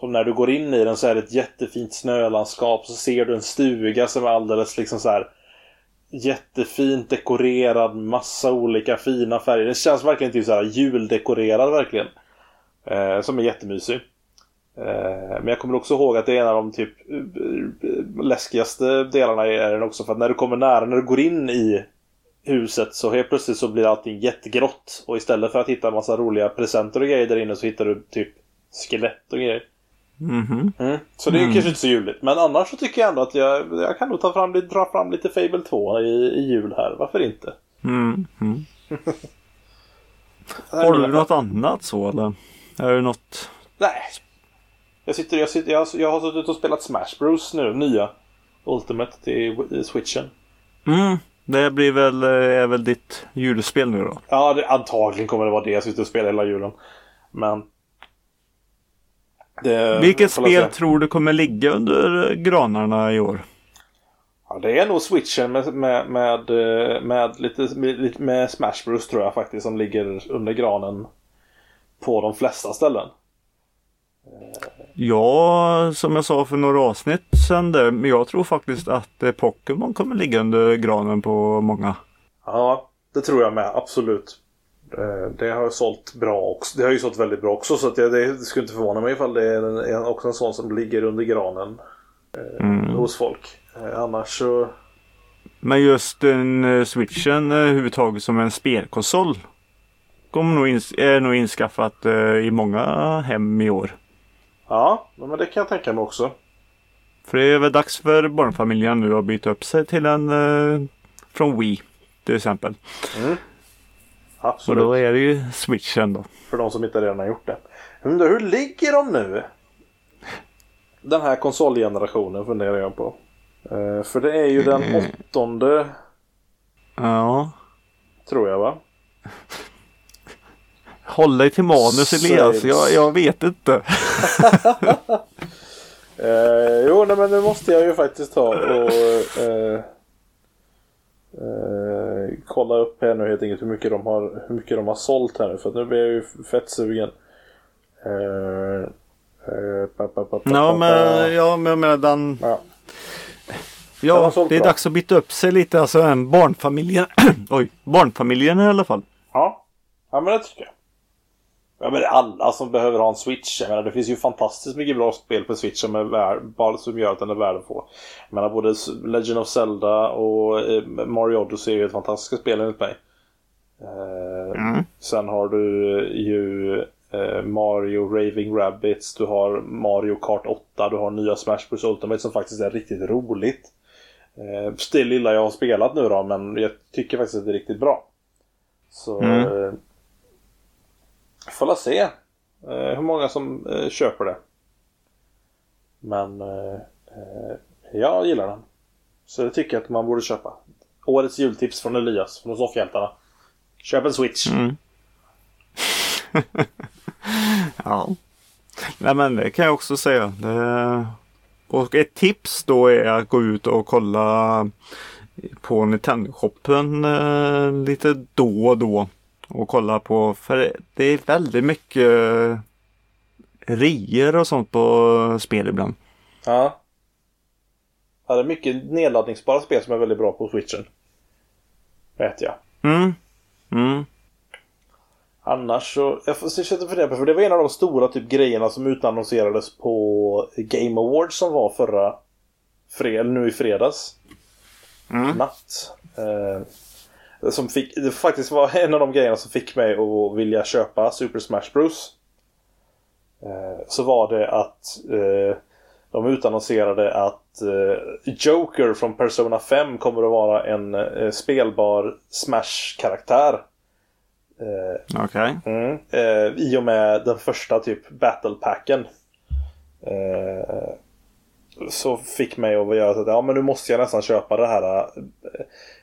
[SPEAKER 2] Som när du går in i den så är det ett jättefint snölandskap. Så ser du en stuga som är alldeles liksom så här jättefint dekorerad. Massa olika fina färger. Det känns verkligen typ så här juldekorerad verkligen. Eh, som är jättemysig. Eh, Men jag kommer också ihåg att det är en av de typ eh, eh, läskigaste delarna är den också. För att när du kommer nära, när du går in i huset så helt plötsligt så blir allting jättegrått. Och istället för att hitta en massa roliga presenter och grejer där inne så hittar du typ skelett och grejer.
[SPEAKER 1] Mhm.
[SPEAKER 2] Mm. Så det är
[SPEAKER 1] Mm.
[SPEAKER 2] kanske inte så juligt. Men annars så tycker jag ändå att jag, jag kan nog ta fram, lite- dra fram lite Fable 2 i, i jul här. Varför inte?
[SPEAKER 1] Mm. Mm. *laughs* Har du något annat så eller? Är det något?
[SPEAKER 2] Nej. Jag, sitter, jag, sitter, jag, jag har suttit och spelat Smash Bros nu, nya. Ultimate till i switchen.
[SPEAKER 1] Mm. Det blir väl, eh, är väl ditt julspel nu då?
[SPEAKER 2] Ja, det, antagligen kommer det vara det jag sitter och spelar hela julen. Men... Det,
[SPEAKER 1] Vilket spel tror du kommer ligga under eh, granarna i år?
[SPEAKER 2] Ja, det är nog switchen med, med, med, eh, med, lite, med, med Smash Bros tror jag faktiskt som ligger under granen. På de flesta ställen.
[SPEAKER 1] Ja, som jag sa för några avsnitt sen där, men jag tror faktiskt att eh, Pokémon kommer ligga under granen på många.
[SPEAKER 2] Ja, det tror jag med. Absolut. Eh, Det har sålt bra också. Det har ju sålt väldigt bra också så det, det skulle inte förvåna mig ifall det är en, också en sån som ligger under granen
[SPEAKER 1] Mm.
[SPEAKER 2] hos folk. Eh, Annars så...
[SPEAKER 1] Men just en eh, switchen eh, överhuvudtaget som en spelkonsol kommer nog är nog inskaffat eh, i många hem i år.
[SPEAKER 2] Ja, men det kan jag tänka mig också.
[SPEAKER 1] För det är väl dags för barnfamiljen nu att byta upp sig till en eh, från Wii till exempel. Och
[SPEAKER 2] Absolut.
[SPEAKER 1] då är det ju switchen då.
[SPEAKER 2] För de som inte redan har gjort det. Undrar hur ligger de nu? Den här konsolgenerationen funderar jag på. Eh, för det är ju den åttonde,
[SPEAKER 1] Ja.
[SPEAKER 2] tror jag va?
[SPEAKER 1] Håll dig till manus Elias, jag, jag vet inte. *laughs* *laughs*
[SPEAKER 2] Eh, jo, nej, men nu måste jag ju faktiskt ta och eh, eh, kolla upp här nu helt enkelt hur mycket de har, hur mycket de har sålt här nu. För nu blir jag ju fett sugen. Pa, pa, pa, pa,
[SPEAKER 1] Ja men, ja, men jag menar den...
[SPEAKER 2] Ja.
[SPEAKER 1] Ja, det är
[SPEAKER 2] bra.
[SPEAKER 1] dags att byta upp sig lite. Alltså en barnfamiljen. *clears throat* Oj, barnfamiljen i alla fall.
[SPEAKER 2] Ja. ja, men det tycker jag. Ja, men alla som behöver ha en Switch. Jag menar, det finns ju fantastiskt mycket bra spel på Switch som, är värd, som gör att den är värd att få. Jag menar, både Legend of Zelda och eh, Mario Odyssey är ju ett fantastiskt spel enligt mig. Eh,
[SPEAKER 1] Mm.
[SPEAKER 2] Sen har du ju eh, Mario Raving Rabbids, du har Mario Kart 8, du har nya Smash Bros Ultimate som faktiskt är riktigt roligt. Det lilla jag har spelat nu då, men jag tycker faktiskt att det är riktigt bra. Så...
[SPEAKER 1] Mm.
[SPEAKER 2] Får la se eh, hur många som eh, köper det. Men eh, eh, jag gillar den. Så det tycker jag att man borde köpa. Årets jultips från Elias från Soffhjältarna. Köp en Switch.
[SPEAKER 1] Mm. *laughs* ja. Nej men det kan jag också säga. Det... Och ett tips då är att gå ut och kolla på Nintendo-shoppen eh, lite då och då. Och kolla på, för det är väldigt mycket rior och sånt på spel ibland.
[SPEAKER 2] Ja. Ja, det är mycket nedladdningsbara spel som är väldigt bra på Switchen. Vet jag.
[SPEAKER 1] Mm. Mm.
[SPEAKER 2] Annars så, jag sitta för det, för det var en av de stora typ grejerna som utannonserades på Game Awards som var förra fred, nu i fredags.
[SPEAKER 1] Mm.
[SPEAKER 2] Natt. Eh, som fick, det faktiskt var *laughs* en av de grejerna som fick mig att vilja köpa Super Smash Bros. Eh, så var det att eh, de utannonserade att eh, Joker från Persona 5 kommer att vara en spelbar Smash-karaktär.
[SPEAKER 1] Okej.
[SPEAKER 2] Mm. Eh, I och med den första typ Battle-packen. Så fick mig att göra så att ja men nu måste jag nästan köpa det här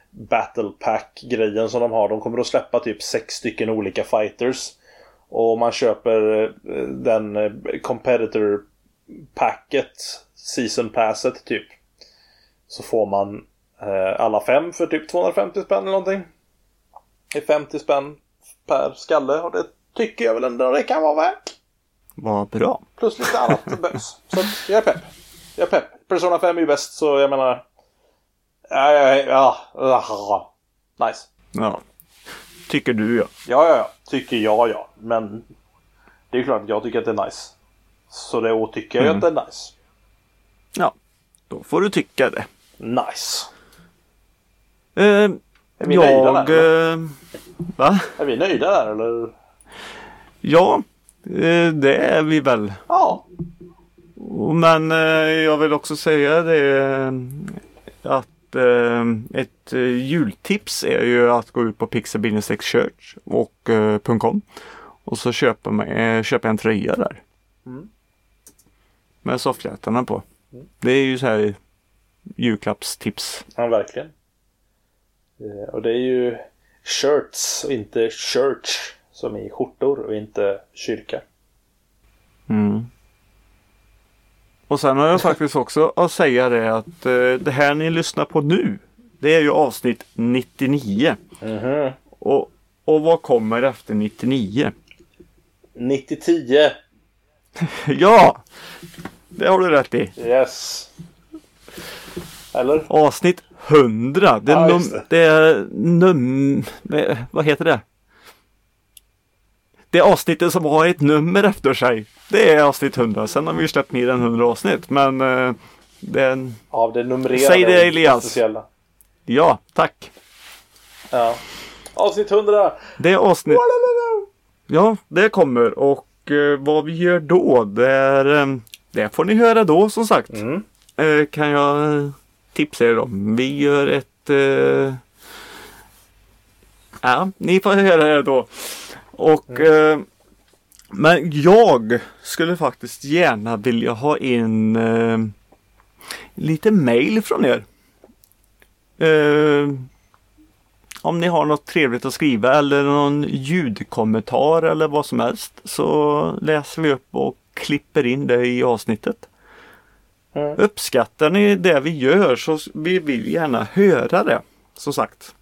[SPEAKER 2] Battle Pack-grejen som de har. De kommer att släppa typ sex stycken olika fighters. Och om man köper eh, den eh, Competitor Packet, Season Passet typ. Så får man eh, alla fem för typ 250 spänn eller någonting. Det är 50 spänn per skalle och det tycker jag väl ändå det kan vara värt.
[SPEAKER 1] Vad bra.
[SPEAKER 2] Plus lite annat bös. Så att jag är pepp. Jag är pepp. Persona 5 är ju bäst så jag menar... Ja, ja. Nice.
[SPEAKER 1] Ja. Tycker du ja.
[SPEAKER 2] Ja, ja, ja. Tycker jag ja. Men det är klart att jag tycker att det är nice. Så då tycker jag
[SPEAKER 1] Mm.
[SPEAKER 2] att det är nice.
[SPEAKER 1] Ja. Då får du tycka det.
[SPEAKER 2] Nice.
[SPEAKER 1] Eh,
[SPEAKER 2] Är vi nöjda
[SPEAKER 1] jag...
[SPEAKER 2] där,
[SPEAKER 1] Eh, va?
[SPEAKER 2] Är vi nöjda där eller?
[SPEAKER 1] Ja. Eh, det är vi väl.
[SPEAKER 2] Ja.
[SPEAKER 1] Men eh, jag vill också säga det eh, att eh, ett eh, jultips är ju att gå ut på Pixel Church och eh, .com och så köper man eh, köper en tröja där.
[SPEAKER 2] Mm.
[SPEAKER 1] Med soffhjärtarna på. Det är ju så här julklappstips.
[SPEAKER 2] Ja, verkligen. Eh, Och det är ju shirts och inte church. Som i skjortor och inte kyrka.
[SPEAKER 1] Mm. Och sen har jag faktiskt också att säga det att eh, det här ni lyssnar på nu det är ju avsnitt 99.
[SPEAKER 2] Mhm.
[SPEAKER 1] Och, och vad kommer efter 99?
[SPEAKER 2] 90-10. *laughs*
[SPEAKER 1] Ja! Det har du rätt i.
[SPEAKER 2] Yes. Eller?
[SPEAKER 1] Avsnitt 100. Det är,
[SPEAKER 2] Ja,
[SPEAKER 1] num-
[SPEAKER 2] det.
[SPEAKER 1] det är num... Vad heter det? Det avsnittet som har ett nummer efter sig. Det är avsnitt 100. Sen har vi ju släppt mer än 100 avsnitt. Men eh, det är en...
[SPEAKER 2] Av det numrerade.
[SPEAKER 1] Säg det, Elias.
[SPEAKER 2] Speciella.
[SPEAKER 1] Ja, tack.
[SPEAKER 2] Ja. Avsnitt 100.
[SPEAKER 1] Det är avsnitt... Ja, det kommer. Och eh, vad vi gör då, det är... Eh, det får ni höra då som sagt.
[SPEAKER 2] Mm.
[SPEAKER 1] eh, kan jag tipsa er om. Vi gör ett... Eh... Ja, ni får höra det då. Och... Eh... Men jag skulle faktiskt gärna vilja ha in eh... lite mail från er. Eh... Om ni har något trevligt att skriva eller någon ljudkommentar eller vad som helst så läser vi upp och klipper in det i avsnittet.
[SPEAKER 2] Mm.
[SPEAKER 1] Uppskattar ni det vi gör så vi vill gärna höra det. Som sagt.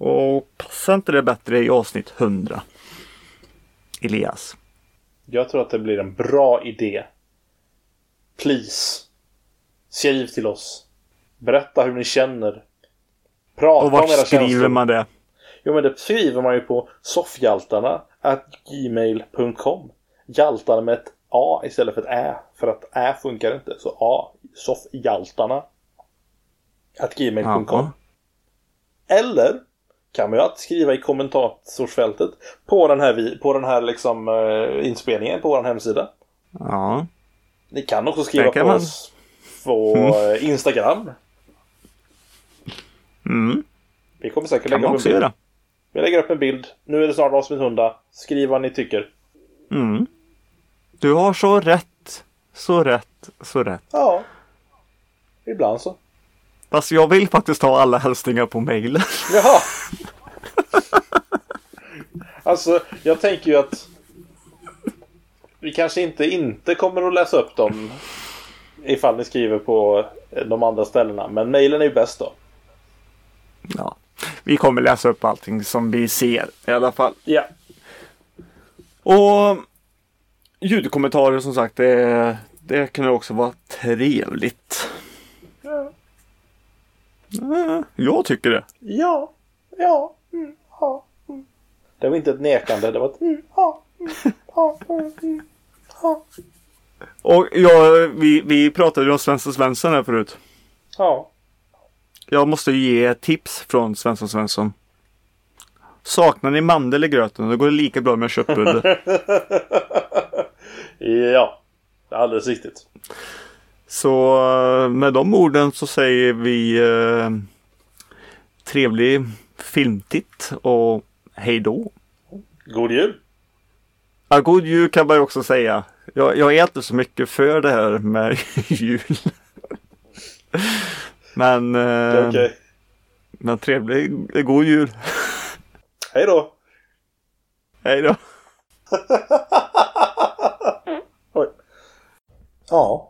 [SPEAKER 1] Och passar inte det bättre i avsnitt 100? Elias.
[SPEAKER 2] Jag tror att det blir en bra idé. Please. Skriv till oss. Berätta hur ni känner. Prata
[SPEAKER 1] Och
[SPEAKER 2] om
[SPEAKER 1] vart
[SPEAKER 2] era
[SPEAKER 1] skriver
[SPEAKER 2] känslor.
[SPEAKER 1] man det?
[SPEAKER 2] Jo men det skriver man ju på soffhjaltarna gmail.com Hjaltarna med ett A istället för ett Ä. För att Ä funkar inte. Så A. Soffhjaltarna. Gmail.com. Eller kan man ju alltid skriva i kommentarsfältet på den här, på den här liksom, eh, inspelningen på vår hemsida.
[SPEAKER 1] Ja.
[SPEAKER 2] Ni kan också skriva
[SPEAKER 1] kan
[SPEAKER 2] på
[SPEAKER 1] man.
[SPEAKER 2] oss på eh, Instagram.
[SPEAKER 1] Mm.
[SPEAKER 2] Vi kommer säkert
[SPEAKER 1] Kan
[SPEAKER 2] lägga upp en bild.
[SPEAKER 1] göra.
[SPEAKER 2] Vi lägger upp en bild. Nu är det snart avsnitt 100. Skriv vad ni tycker.
[SPEAKER 1] Mm. Du har så rätt. Så rätt. Så rätt.
[SPEAKER 2] Ja. Ibland så.
[SPEAKER 1] Fast jag vill faktiskt ha alla hälsningar på mejlen. *laughs*
[SPEAKER 2] Jaha. alltså, jag tänker ju att vi kanske inte inte kommer att läsa upp dem ifall ni skriver på de andra ställena. Men mejlen är ju bäst då.
[SPEAKER 1] Ja. Vi kommer läsa upp allting som vi ser i alla fall.
[SPEAKER 2] Ja.
[SPEAKER 1] Och ljudkommentarer som sagt, det, det kan också vara trevligt.
[SPEAKER 2] Ja.
[SPEAKER 1] Jag tycker det.
[SPEAKER 2] Ja. Ja. Mm. Ja. Mm. Det var inte ett nekande. Det var ett mm, ja, mm, ja, mm, mm, ja.
[SPEAKER 1] Och ja, vi, vi pratade ju om Svensson Svensson här förut.
[SPEAKER 2] ja.
[SPEAKER 1] Jag måste ju ge tips från Svensson Svensson. Saknar ni mandel i gröten, då går det lika bra med köttbulle. *laughs*
[SPEAKER 2] Ja, alldeles riktigt.
[SPEAKER 1] Så eh, med de orden så säger vi eh, trevlig filmtitt och hej då.
[SPEAKER 2] God jul!
[SPEAKER 1] Ja, god jul kan man ju också säga. Jag, jag är inte så mycket för det här med *laughs* jul. Men,
[SPEAKER 2] Det är
[SPEAKER 1] eh,
[SPEAKER 2] okej.
[SPEAKER 1] men trevlig, god jul.
[SPEAKER 2] Hej då!
[SPEAKER 1] Hej då. *laughs*
[SPEAKER 2] Oj. Ja,